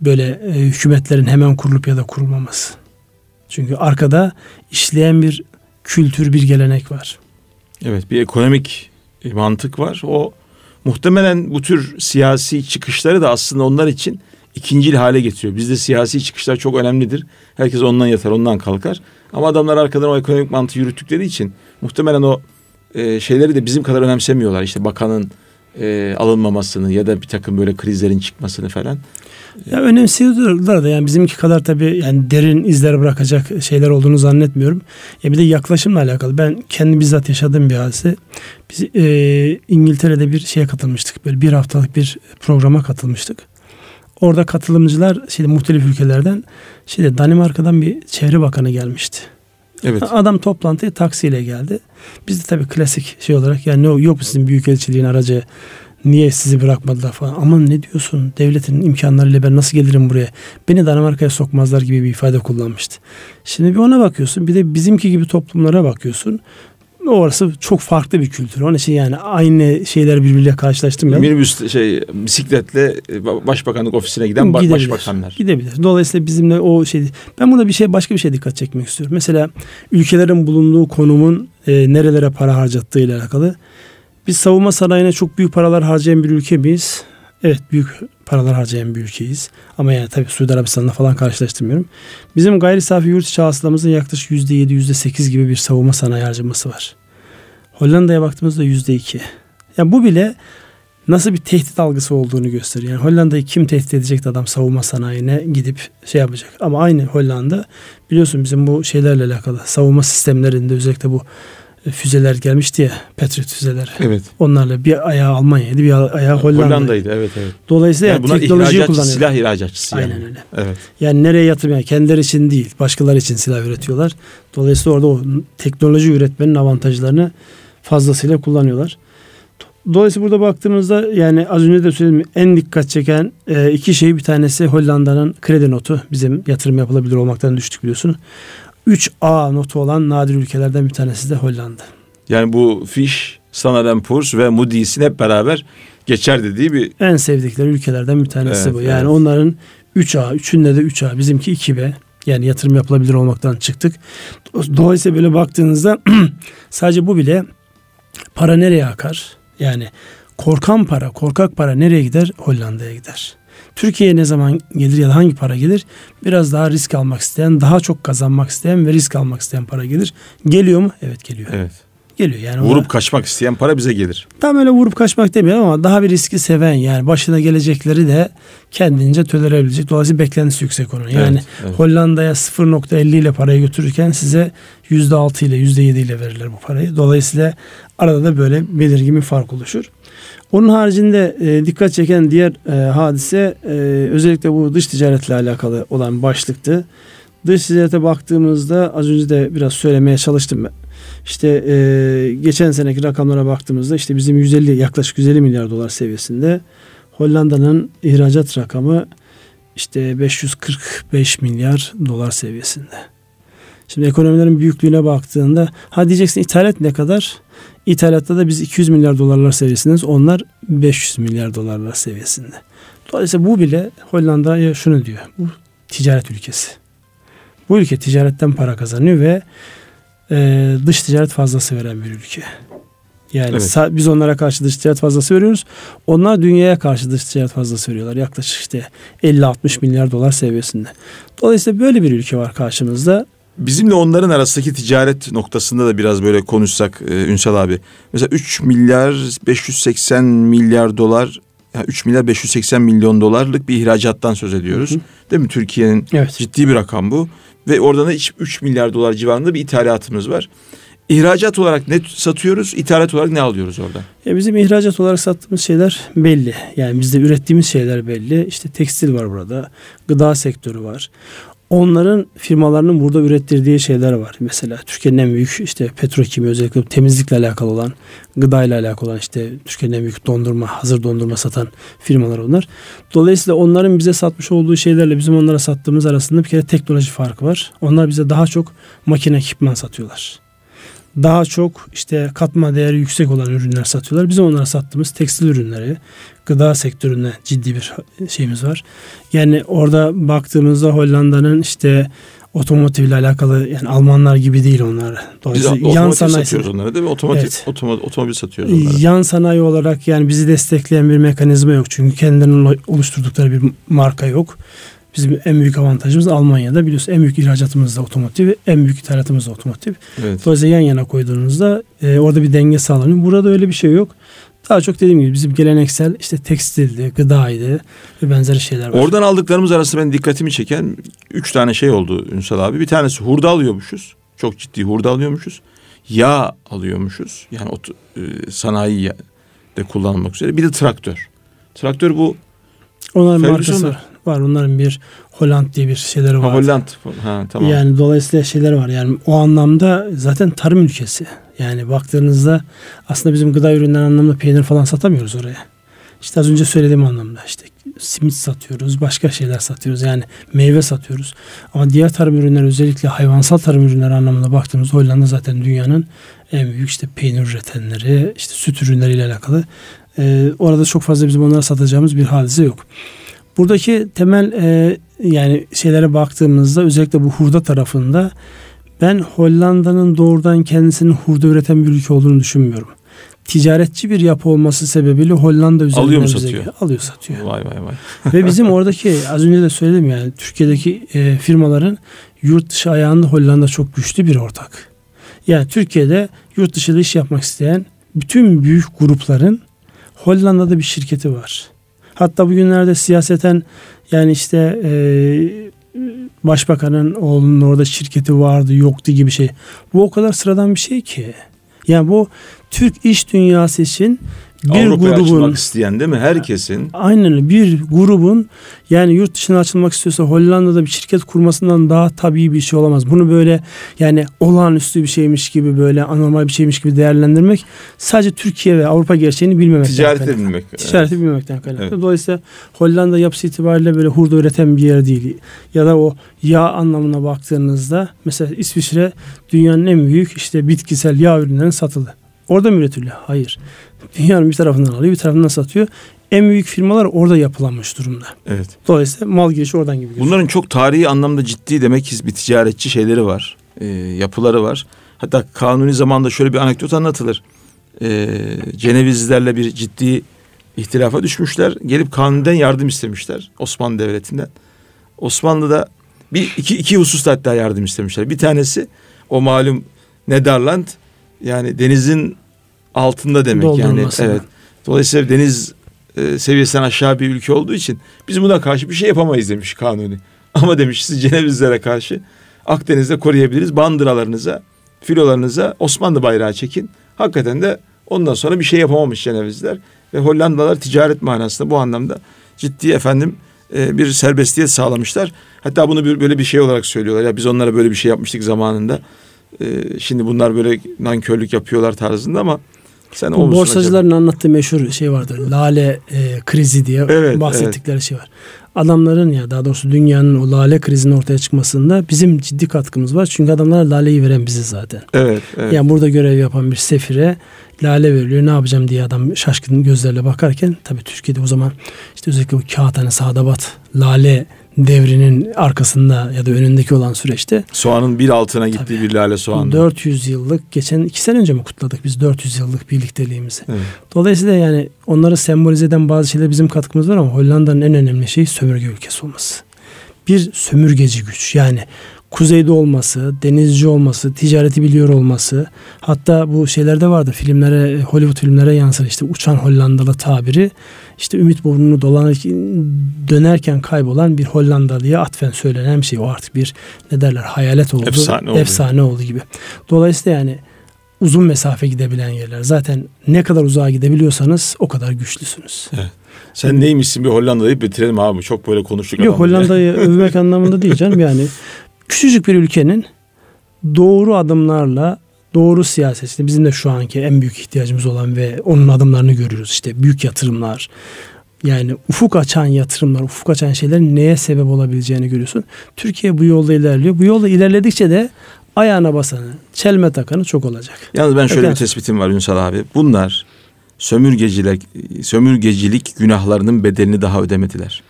S2: böyle e, hükümetlerin hemen kurulup ya da kurulmaması. Çünkü arkada işleyen bir kültür, bir gelenek var.
S1: Evet, bir ekonomik mantık var. O muhtemelen bu tür siyasi çıkışları da aslında onlar için ikincil hale getiriyor. Bizde siyasi çıkışlar çok önemlidir. Herkes ondan yatar, ondan kalkar. Ama adamlar arkadan o ekonomik mantığı yürüttükleri için muhtemelen o e, şeyleri de bizim kadar önemsemiyorlar. İşte bakanın e, alınmamasını ya da bir takım böyle krizlerin çıkmasını falan.
S2: Ya önemsiyorlar da yani bizimki kadar tabii yani derin izler bırakacak şeyler olduğunu zannetmiyorum. Ya bir de yaklaşımla alakalı. Ben kendi bizzat yaşadığım bir hadise. Biz e, İngiltere'de bir şeye katılmıştık. Böyle bir haftalık bir programa katılmıştık. Orada katılımcılar şeyde muhtelif ülkelerden şeyde Danimarka'dan bir çevre bakanı gelmişti. Evet. Adam toplantıya taksiyle geldi. Biz de tabii klasik şey olarak yani yok mu sizin büyükelçiliğin aracı Niye sizi bırakmadılar falan. Aman ne diyorsun devletin imkanlarıyla ben nasıl gelirim buraya. Beni Danimarka'ya sokmazlar gibi bir ifade kullanmıştı. Şimdi bir ona bakıyorsun bir de bizimki gibi toplumlara bakıyorsun. Orası çok farklı bir kültür. Onun için yani aynı şeyler birbiriyle karşılaştırmayalım.
S1: Minibüs şey bisikletle başbakanlık ofisine giden gidebilir, başbakanlar.
S2: Gidebilir. Dolayısıyla bizimle o şey ben burada bir şey başka bir şey dikkat çekmek istiyorum. Mesela ülkelerin bulunduğu konumun e, nerelere para harcattığı ile alakalı biz savunma sanayine çok büyük paralar harcayan bir ülke miyiz? Evet büyük paralar harcayan bir ülkeyiz. Ama yani tabii Suudi Arabistan'la falan karşılaştırmıyorum. Bizim gayri safi yurt içi hasılamızın yaklaşık %7, %8 gibi bir savunma sanayi harcaması var. Hollanda'ya baktığımızda yüzde iki. Yani bu bile nasıl bir tehdit algısı olduğunu gösteriyor. Yani Hollanda'yı kim tehdit edecek adam savunma sanayine gidip şey yapacak. Ama aynı Hollanda biliyorsun bizim bu şeylerle alakalı savunma sistemlerinde özellikle bu füzeler gelmişti ya Patriot füzeler.
S1: Evet.
S2: Onlarla bir ayağı Almanya'ydı bir ayağı Hollanda'ydı.
S1: Hollanda'ydı evet evet.
S2: Dolayısıyla
S1: yani bunlar teknolojiyi kullanıyor. Silah ihracatçısı
S2: yani. Aynen öyle.
S1: Evet.
S2: Yani nereye yatırım yani kendileri için değil başkaları için silah üretiyorlar. Dolayısıyla orada o teknoloji üretmenin avantajlarını fazlasıyla kullanıyorlar. Dolayısıyla burada baktığımızda yani az önce de söyledim en dikkat çeken e, iki şey bir tanesi Hollanda'nın kredi notu. Bizim yatırım yapılabilir olmaktan düştük biliyorsun. 3A notu olan nadir ülkelerden bir tanesi de Hollanda.
S1: Yani bu Fish, Standard Poor's ve Moody's'in hep beraber geçer dediği bir...
S2: En sevdikleri ülkelerden bir tanesi evet, bu. Yani evet. onların 3A, üçünde de 3A, bizimki 2B. Yani yatırım yapılabilir olmaktan çıktık. Dolayısıyla böyle baktığınızda sadece bu bile para nereye akar? Yani korkan para, korkak para nereye gider? Hollanda'ya gider. Türkiye'ye ne zaman gelir ya da hangi para gelir? Biraz daha risk almak isteyen, daha çok kazanmak isteyen ve risk almak isteyen para gelir. Geliyor mu? Evet geliyor.
S1: Evet.
S2: Geliyor yani.
S1: Vurup ona, kaçmak isteyen para bize gelir.
S2: Tam öyle vurup kaçmak demiyorum ama daha bir riski seven yani başına gelecekleri de kendince edebilecek. Dolayısıyla beklentisi yüksek onun. Yani evet, evet. Hollanda'ya 0.50 ile parayı götürürken size %6 ile %7 ile verirler bu parayı. Dolayısıyla arada da böyle belirgin bir fark oluşur. Onun haricinde e, dikkat çeken diğer e, hadise e, özellikle bu dış ticaretle alakalı olan başlıktı. Dış ticarete baktığımızda az önce de biraz söylemeye çalıştım ben. İşte e, geçen seneki rakamlara baktığımızda işte bizim 150 yaklaşık 150 milyar dolar seviyesinde Hollanda'nın ihracat rakamı işte 545 milyar dolar seviyesinde. Şimdi ekonomilerin büyüklüğüne baktığında ha diyeceksin ithalat ne kadar? İthalatta da biz 200 milyar dolarlar seviyesindeyiz. Onlar 500 milyar dolarlar seviyesinde. Dolayısıyla bu bile Hollanda'ya şunu diyor. Bu ticaret ülkesi. Bu ülke ticaretten para kazanıyor ve e, dış ticaret fazlası veren bir ülke. Yani evet. biz onlara karşı dış ticaret fazlası veriyoruz. Onlar dünyaya karşı dış ticaret fazlası veriyorlar. Yaklaşık işte 50-60 milyar dolar seviyesinde. Dolayısıyla böyle bir ülke var karşımızda.
S1: Bizimle onların arasındaki ticaret noktasında da biraz böyle konuşsak e, Ünsal abi. Mesela 3 milyar 580 milyar dolar yani 3 milyar 580 milyon dolarlık bir ihracattan söz ediyoruz. Hı hı. Değil mi? Türkiye'nin evet. ciddi bir rakam bu. Ve oradan da 3 milyar dolar civarında bir ithalatımız var. İhracat olarak ne satıyoruz, ithalat olarak ne alıyoruz orada?
S2: Ya bizim ihracat olarak sattığımız şeyler belli. Yani bizde ürettiğimiz şeyler belli. İşte tekstil var burada, gıda sektörü var onların firmalarının burada ürettirdiği şeyler var. Mesela Türkiye'nin en büyük işte petrokimya özellikle temizlikle alakalı olan, gıdayla alakalı olan işte Türkiye'nin en büyük dondurma, hazır dondurma satan firmalar onlar. Dolayısıyla onların bize satmış olduğu şeylerle bizim onlara sattığımız arasında bir kere teknoloji farkı var. Onlar bize daha çok makine ekipman satıyorlar daha çok işte katma değeri yüksek olan ürünler satıyorlar. Bizim onlara sattığımız tekstil ürünleri, gıda sektöründe ciddi bir şeyimiz var. Yani orada baktığımızda Hollanda'nın işte otomotiv ile alakalı yani Almanlar gibi değil onlar.
S1: Dolayısıyla Biz yan sanayi satıyoruz onlara değil mi? Otomotiv, evet. otomobil, otomobil satıyoruz onlara.
S2: Yan sanayi olarak yani bizi destekleyen bir mekanizma yok. Çünkü kendilerinin oluşturdukları bir marka yok. Bizim en büyük avantajımız Almanya'da biliyorsun en büyük ihracatımız da otomotiv, en büyük ithalatımız da otomotiv. Evet. Dolayısıyla yan yana koyduğunuzda e, orada bir denge sağlanıyor. Burada öyle bir şey yok. Daha çok dediğim gibi bizim geleneksel işte tekstildi, gıdaydı ve benzeri şeyler var.
S1: Oradan aldıklarımız arasında benim dikkatimi çeken üç tane şey oldu Ünsal abi. Bir tanesi hurda alıyormuşuz. Çok ciddi hurda alıyormuşuz. Yağ alıyormuşuz. Yani o e, sanayi de kullanılmak üzere. Bir de traktör. Traktör bu
S2: Onların markası var. Onların bir Holland diye bir şeyleri var.
S1: Ha, Holland. Ha, tamam.
S2: Yani dolayısıyla şeyler var. Yani o anlamda zaten tarım ülkesi. Yani baktığınızda aslında bizim gıda ürünleri anlamda peynir falan satamıyoruz oraya. İşte az önce söylediğim anlamda işte simit satıyoruz, başka şeyler satıyoruz. Yani meyve satıyoruz. Ama diğer tarım ürünleri özellikle hayvansal tarım ürünleri anlamında baktığımızda Hollanda zaten dünyanın en büyük işte peynir üretenleri, işte süt ürünleriyle alakalı. Ee, orada çok fazla bizim onlara satacağımız bir hadise yok. Buradaki temel e, yani şeylere baktığımızda özellikle bu hurda tarafında ben Hollanda'nın doğrudan kendisinin hurda üreten bir ülke olduğunu düşünmüyorum. Ticaretçi bir yapı olması sebebiyle Hollanda üzerinden
S1: alıyor mu satıyor?
S2: Alıyor satıyor.
S1: Vay vay vay.
S2: Ve bizim oradaki az önce de söyledim yani Türkiye'deki e, firmaların yurt dışı ayağında Hollanda çok güçlü bir ortak. Yani Türkiye'de yurt dışı iş yapmak isteyen bütün büyük grupların Hollanda'da bir şirketi var. Hatta bugünlerde siyaseten yani işte e, başbakanın oğlunun orada şirketi vardı yoktu gibi şey. Bu o kadar sıradan bir şey ki. Yani bu Türk iş dünyası için
S1: bir Avrupa'ya grubun açılmak isteyen değil mi? Herkesin.
S2: Aynen bir grubun yani yurt dışına açılmak istiyorsa Hollanda'da bir şirket kurmasından daha tabii bir şey olamaz. Bunu böyle yani olağanüstü bir şeymiş gibi böyle anormal bir şeymiş gibi değerlendirmek sadece Türkiye ve Avrupa gerçeğini bilmemekten
S1: Ticareti kaynaklı. bilmek.
S2: Ticareti evet. bilmemekten kaynaklı. Evet. Dolayısıyla Hollanda yapısı itibariyle böyle hurda üreten bir yer değil. Ya da o yağ anlamına baktığınızda mesela İsviçre dünyanın en büyük işte bitkisel yağ ürünlerinin satılı. Orada mı üretiliyor? Hayır. Dünyanın bir tarafından alıyor bir tarafından satıyor. En büyük firmalar orada yapılanmış durumda.
S1: Evet.
S2: Dolayısıyla mal girişi oradan gibi gözüküyor.
S1: Bunların çok tarihi anlamda ciddi demek ki bir ticaretçi şeyleri var. E, yapıları var. Hatta kanuni zamanda şöyle bir anekdot anlatılır. E, Cenevizlilerle bir ciddi ihtilafa düşmüşler. Gelip kanuniden yardım istemişler Osmanlı Devleti'nden. Osmanlı'da bir iki, iki hususta hatta yardım istemişler. Bir tanesi o malum Nederland yani denizin altında demek yani. Evet. Dolayısıyla deniz e, seviyesinden aşağı bir ülke olduğu için biz buna karşı bir şey yapamayız demiş kanuni. Ama demiş siz Cenevizlere karşı Akdeniz'de koruyabiliriz. Bandıralarınıza, filolarınıza Osmanlı bayrağı çekin. Hakikaten de ondan sonra bir şey yapamamış Cenevizler. Ve Hollandalılar ticaret manasında bu anlamda ciddi efendim e, bir serbestiyet sağlamışlar. Hatta bunu bir, böyle bir şey olarak söylüyorlar. Ya biz onlara böyle bir şey yapmıştık zamanında. E, şimdi bunlar böyle nankörlük yapıyorlar tarzında ama
S2: sen Bu borsacıların acaba? anlattığı meşhur şey vardır. Lale e, krizi diye evet, bahsettikleri evet. şey var. Adamların ya daha doğrusu dünyanın o lale krizinin ortaya çıkmasında bizim ciddi katkımız var. Çünkü adamlar laleyi veren bizi zaten.
S1: Evet, evet.
S2: Yani burada görev yapan bir sefire lale veriliyor. Ne yapacağım diye adam şaşkın gözlerle bakarken tabii Türkiye'de o zaman işte özellikle bu kağıthane Sadabat lale devrinin arkasında ya da önündeki olan süreçte.
S1: Soğanın bir altına gittiği tabii, bir lale soğan.
S2: 400 yıllık geçen iki sene önce mi kutladık biz 400 yıllık birlikteliğimizi. Evet. Dolayısıyla yani onları sembolize eden bazı şeyler bizim katkımız var ama Hollanda'nın en önemli şeyi sömürge ülkesi olması. Bir sömürgeci güç yani kuzeyde olması, denizci olması, ticareti biliyor olması. Hatta bu şeylerde vardır filmlere, Hollywood filmlere yansır işte uçan Hollandalı tabiri. İşte ümit burnunu dolanırken, dönerken kaybolan bir Hollandalıya atfen söylenen bir şey. O artık bir ne derler hayalet oldu. Efsane oldu. Efsane oldu gibi. Dolayısıyla yani uzun mesafe gidebilen yerler. Zaten ne kadar uzağa gidebiliyorsanız o kadar güçlüsünüz.
S1: Evet. Sen yani, neymişsin bir Hollanda'yı bitirelim abi. Çok böyle konuştuk.
S2: Yok Hollanda'yı övmek anlamında değil canım. Yani küçücük bir ülkenin doğru adımlarla doğru siyasetinde bizim de şu anki en büyük ihtiyacımız olan ve onun adımlarını görüyoruz. İşte büyük yatırımlar, yani ufuk açan yatırımlar, ufuk açan şeyler neye sebep olabileceğini görüyorsun. Türkiye bu yolda ilerliyor. Bu yolda ilerledikçe de ayağına basanı, çelme takanı çok olacak.
S1: Yalnız ben şöyle evet. bir tespitim var Ünsal abi. Bunlar sömürgecilik, sömürgecilik günahlarının bedelini daha ödemediler.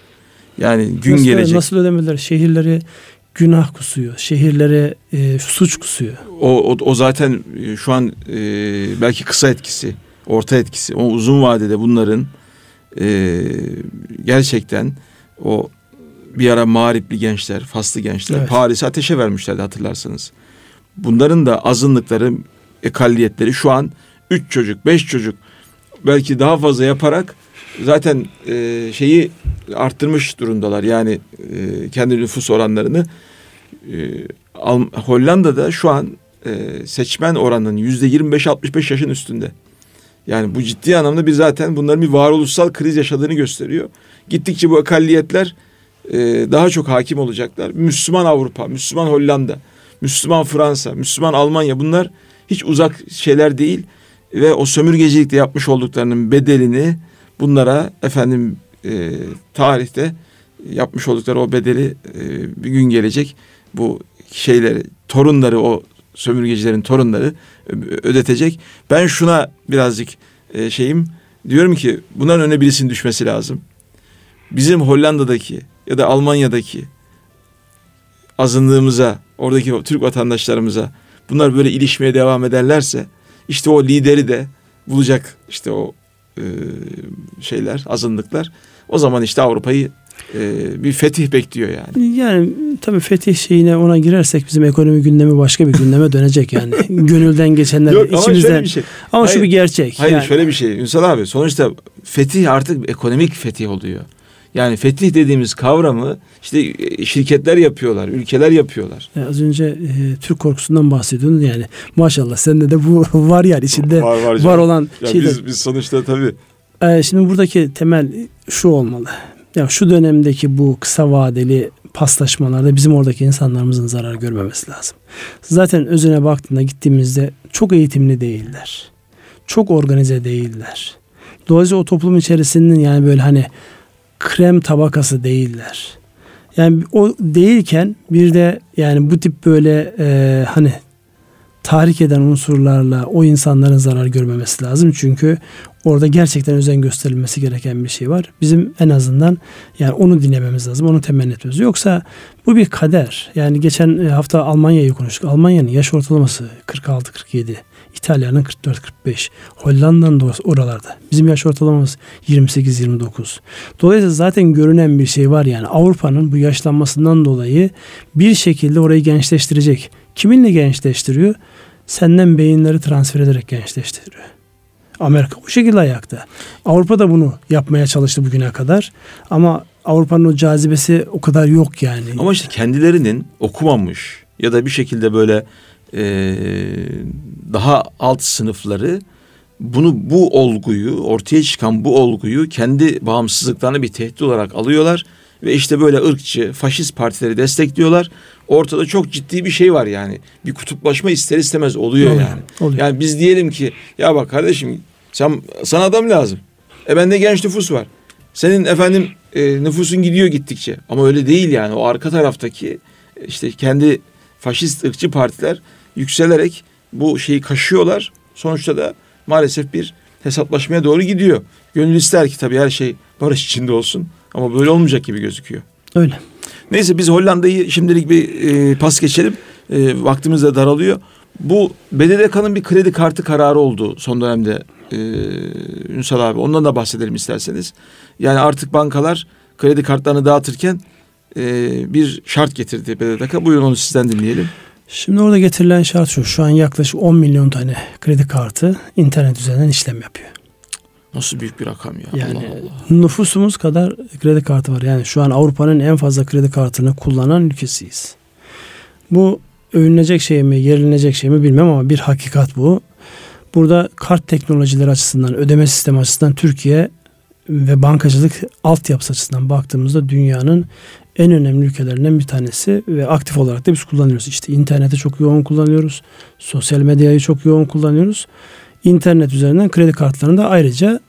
S1: Yani gün
S2: nasıl,
S1: gelecek.
S2: Nasıl ödemediler? Şehirleri günah kusuyor. Şehirlere e, suç kusuyor.
S1: O, o, o zaten e, şu an e, belki kısa etkisi, orta etkisi. O uzun vadede bunların e, gerçekten o bir ara mağripli gençler, faslı gençler evet. Paris'i ateşe vermişlerdi hatırlarsanız. Bunların da azınlıkları, ekalliyetleri şu an üç çocuk, beş çocuk belki daha fazla yaparak zaten e, şeyi arttırmış durumdalar. Yani e, kendi nüfus oranlarını e, Hollanda'da şu an e, seçmen oranının yüzde 25-65 yaşın üstünde. Yani bu ciddi anlamda bir zaten bunların bir varoluşsal kriz yaşadığını gösteriyor. Gittikçe bu akalliyetler e, daha çok hakim olacaklar. Müslüman Avrupa, Müslüman Hollanda, Müslüman Fransa, Müslüman Almanya bunlar hiç uzak şeyler değil ve o sömürgecilikte yapmış olduklarının bedelini bunlara efendim e, tarihte yapmış oldukları o bedeli e, bir gün gelecek bu şeyleri torunları o sömürgecilerin torunları ödetecek. Ben şuna birazcık e, şeyim diyorum ki bundan öne birisinin düşmesi lazım. Bizim Hollanda'daki ya da Almanya'daki azınlığımıza, oradaki Türk vatandaşlarımıza bunlar böyle ilişmeye devam ederlerse işte o lideri de bulacak işte o e, şeyler, azınlıklar. O zaman işte Avrupa'yı e, bir fetih bekliyor yani.
S2: Yani tabii fetih şeyine ona girersek bizim ekonomi gündemi başka bir gündeme dönecek yani. Gönülden geçenler Yok, içimizden. Ama, şöyle bir şey. ama hayır, şu bir gerçek.
S1: Hayır yani. şöyle bir şey Ünsal abi sonuçta fetih artık ekonomik fetih oluyor. Yani fetih dediğimiz kavramı işte e, şirketler yapıyorlar, ülkeler yapıyorlar.
S2: Ya az önce e, Türk korkusundan bahsediyordun yani. Maşallah sende de bu var yani içinde var, var, var olan
S1: ya şeyler. Biz, biz sonuçta tabii.
S2: E, şimdi buradaki temel şu olmalı. Ya şu dönemdeki bu kısa vadeli paslaşmalarda bizim oradaki insanlarımızın zarar görmemesi lazım. Zaten özüne baktığında gittiğimizde çok eğitimli değiller. Çok organize değiller. Dolayısıyla o toplum içerisinin yani böyle hani krem tabakası değiller. Yani o değilken bir de yani bu tip böyle e, hani tahrik eden unsurlarla o insanların zarar görmemesi lazım. Çünkü orada gerçekten özen gösterilmesi gereken bir şey var. Bizim en azından yani onu dinlememiz lazım. Onu temenni etmemiz. Yoksa bu bir kader. Yani geçen e, hafta Almanya'yı konuştuk. Almanya'nın yaş ortalaması 46-47. İtalya'nın 44-45. Hollanda'nın da oralarda. Bizim yaş ortalamamız 28-29. Dolayısıyla zaten görünen bir şey var yani. Avrupa'nın bu yaşlanmasından dolayı bir şekilde orayı gençleştirecek. Kiminle gençleştiriyor? Senden beyinleri transfer ederek gençleştiriyor. Amerika bu şekilde ayakta. Avrupa da bunu yapmaya çalıştı bugüne kadar. Ama Avrupa'nın o cazibesi o kadar yok yani.
S1: Ama işte kendilerinin okumamış ya da bir şekilde böyle e, daha alt sınıfları bunu bu olguyu ortaya çıkan bu olguyu kendi bağımsızlıklarını bir tehdit olarak alıyorlar ve işte böyle ırkçı faşist partileri destekliyorlar. Ortada çok ciddi bir şey var yani. Bir kutuplaşma ister istemez oluyor oluyor yani. Oluyor. Yani biz diyelim ki ya bak kardeşim sen sana adam lazım. E bende genç nüfus var. Senin efendim e, nüfusun gidiyor gittikçe. Ama öyle değil yani. O arka taraftaki işte kendi faşist ırkçı partiler yükselerek bu şeyi kaşıyorlar. Sonuçta da maalesef bir hesaplaşmaya doğru gidiyor. Gönül ister ki tabii her şey barış içinde olsun. Ama böyle olmayacak gibi gözüküyor.
S2: Öyle.
S1: Neyse biz Hollanda'yı şimdilik bir e, pas geçelim. E, vaktimiz de daralıyor. Bu BDDK'nın bir kredi kartı kararı oldu son dönemde e, Ünsal abi. Ondan da bahsedelim isterseniz. Yani artık bankalar kredi kartlarını dağıtırken e, bir şart getirdi BDDK. Buyurun onu sizden dinleyelim.
S2: Şimdi orada getirilen şart şu. Şu an yaklaşık 10 milyon tane kredi kartı internet üzerinden işlem yapıyor.
S1: Nasıl büyük bir rakam ya.
S2: Yani Allah Allah. nüfusumuz kadar kredi kartı var. Yani şu an Avrupa'nın en fazla kredi kartını kullanan ülkesiyiz. Bu övünecek şey mi, yerilenecek şey mi bilmem ama bir hakikat bu. Burada kart teknolojileri açısından, ödeme sistemi açısından Türkiye ve bankacılık altyapısı açısından baktığımızda dünyanın en önemli ülkelerinden bir tanesi ve aktif olarak da biz kullanıyoruz. İşte interneti çok yoğun kullanıyoruz. Sosyal medyayı çok yoğun kullanıyoruz. İnternet üzerinden kredi kartlarını da ayrıca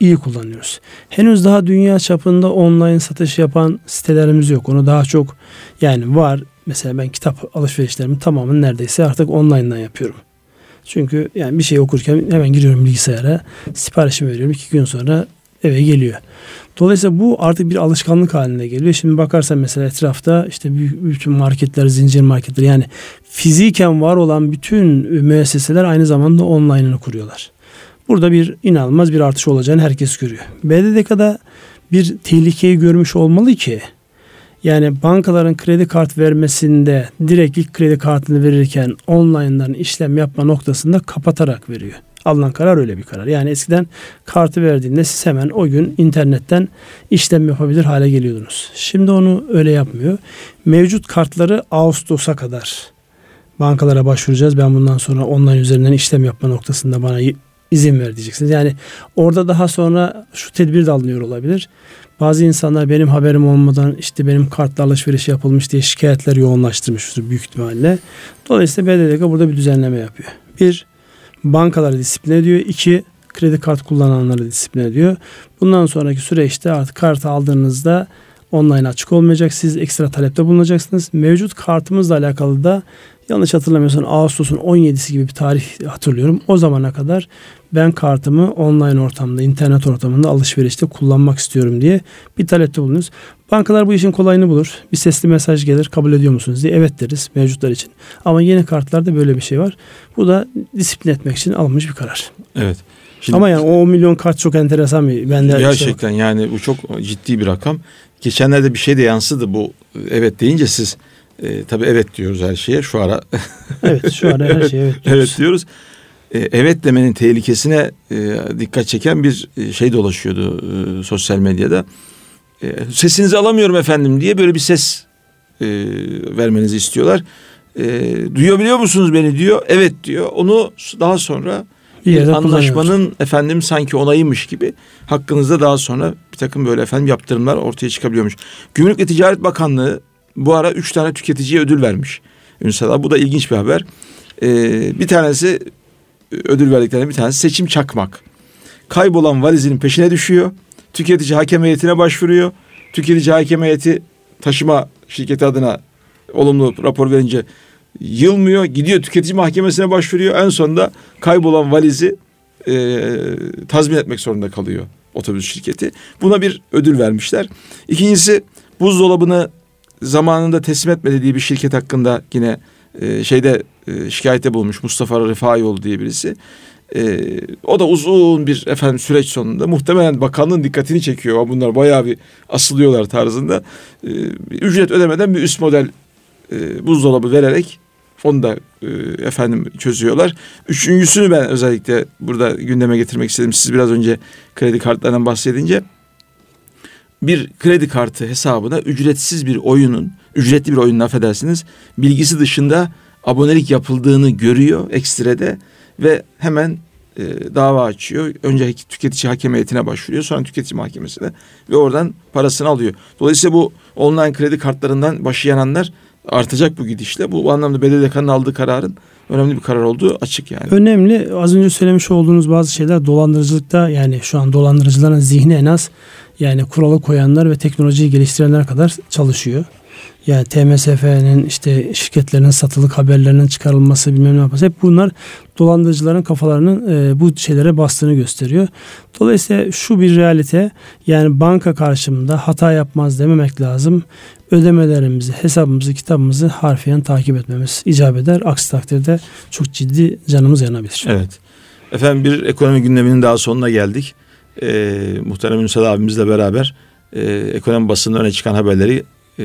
S2: iyi kullanıyoruz. Henüz daha dünya çapında online satış yapan sitelerimiz yok. Onu daha çok yani var. Mesela ben kitap alışverişlerimi tamamen neredeyse artık online'dan yapıyorum. Çünkü yani bir şey okurken hemen giriyorum bilgisayara, siparişimi veriyorum. iki gün sonra eve geliyor. Dolayısıyla bu artık bir alışkanlık haline geliyor. Şimdi bakarsan mesela etrafta işte bütün marketler, zincir marketler yani fiziken var olan bütün müesseseler aynı zamanda online'ını kuruyorlar. Burada bir inanılmaz bir artış olacağını herkes görüyor. BDDK'da bir tehlikeyi görmüş olmalı ki yani bankaların kredi kart vermesinde direkt ilk kredi kartını verirken online'dan işlem yapma noktasında kapatarak veriyor. Alınan karar öyle bir karar. Yani eskiden kartı verdiğinde siz hemen o gün internetten işlem yapabilir hale geliyordunuz. Şimdi onu öyle yapmıyor. Mevcut kartları Ağustos'a kadar bankalara başvuracağız. Ben bundan sonra online üzerinden işlem yapma noktasında bana izin ver diyeceksiniz. Yani orada daha sonra şu tedbir de alınıyor olabilir. Bazı insanlar benim haberim olmadan işte benim kartla alışveriş yapılmış diye şikayetler yoğunlaştırmıştır büyük ihtimalle. Dolayısıyla BDDK burada bir düzenleme yapıyor. Bir, bankaları disiplin ediyor. İki, kredi kart kullananları disiplin ediyor. Bundan sonraki süreçte artık kartı aldığınızda online açık olmayacak. Siz ekstra talepte bulunacaksınız. Mevcut kartımızla alakalı da yanlış hatırlamıyorsam Ağustos'un 17'si gibi bir tarih hatırlıyorum. O zamana kadar ben kartımı online ortamda, internet ortamında alışverişte kullanmak istiyorum diye bir talepte bulunuyoruz. Bankalar bu işin kolayını bulur. Bir sesli mesaj gelir kabul ediyor musunuz diye evet deriz mevcutlar için. Ama yeni kartlarda böyle bir şey var. Bu da disiplin etmek için alınmış bir karar.
S1: Evet.
S2: Şimdi, Ama yani o 10 milyon kart çok enteresan bir. Ben de
S1: gerçekten şey yani bu çok ciddi bir rakam. Geçenlerde bir şey de yansıdı bu evet deyince siz e, tabii evet diyoruz her şeye şu ara.
S2: evet şu ara her şeye evet
S1: diyoruz. evet diyoruz. E, evet demenin tehlikesine e, dikkat çeken bir e, şey dolaşıyordu e, sosyal medyada. E, sesinizi alamıyorum efendim diye böyle bir ses e, vermenizi istiyorlar. E, duyabiliyor musunuz beni diyor. Evet diyor. Onu daha sonra bir anlaşmanın efendim sanki onayıymış gibi hakkınızda daha sonra bir takım böyle efendim yaptırımlar ortaya çıkabiliyormuş. Gümrük ve Ticaret Bakanlığı bu ara üç tane tüketiciye ödül vermiş. Ünsal bu da ilginç bir haber. Ee, bir tanesi ödül verdiklerine bir tanesi seçim çakmak. Kaybolan valizinin peşine düşüyor. Tüketici hakem heyetine başvuruyor. Tüketici hakem heyeti taşıma şirketi adına olumlu rapor verince yılmıyor. Gidiyor tüketici mahkemesine başvuruyor. En sonunda kaybolan valizi e, tazmin etmek zorunda kalıyor otobüs şirketi. Buna bir ödül vermişler. İkincisi buzdolabını zamanında teslim etmedi diye bir şirket hakkında yine e, şeyde e, şikayette bulmuş Mustafa Rıfaioğlu diye birisi. E, o da uzun bir efendim süreç sonunda muhtemelen bakanlığın dikkatini çekiyor. Bunlar bayağı bir asılıyorlar tarzında. E, ücret ödemeden bir üst model e, buzdolabı vererek onu da e, efendim çözüyorlar. Üçüncüsünü ben özellikle burada gündeme getirmek istedim. Siz biraz önce kredi kartlarından bahsedince bir kredi kartı hesabına ücretsiz bir oyunun, ücretli bir oyunun affedersiniz, bilgisi dışında abonelik yapıldığını görüyor ekstrede ve hemen e, dava açıyor. Önce tüketici hakem heyetine başvuruyor. Sonra tüketici mahkemesine ve oradan parasını alıyor. Dolayısıyla bu online kredi kartlarından başı yananlar artacak bu gidişle. Bu anlamda BDDK'nın aldığı kararın önemli bir karar olduğu açık yani.
S2: Önemli. Az önce söylemiş olduğunuz bazı şeyler dolandırıcılıkta yani şu an dolandırıcıların zihni en az yani kuralı koyanlar ve teknolojiyi geliştirenler kadar çalışıyor. Yani TMSF'nin işte şirketlerin satılık haberlerinin çıkarılması bilmem ne yapması hep bunlar dolandırıcıların kafalarının e, bu şeylere bastığını gösteriyor. Dolayısıyla şu bir realite yani banka karşımında hata yapmaz dememek lazım. Ödemelerimizi, hesabımızı, kitabımızı harfiyen takip etmemiz icap eder. Aksi takdirde çok ciddi canımız yanabilir.
S1: Evet. Efendim bir ekonomi gündeminin daha sonuna geldik. Ee, muhterem Ünsal abimizle beraber e, ekonomi basında öne çıkan haberleri e,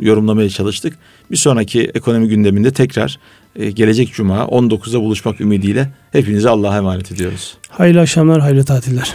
S1: yorumlamaya çalıştık. Bir sonraki ekonomi gündeminde tekrar e, gelecek cuma 19'da buluşmak ümidiyle hepinize Allah'a emanet ediyoruz.
S2: Hayırlı akşamlar, hayırlı tatiller.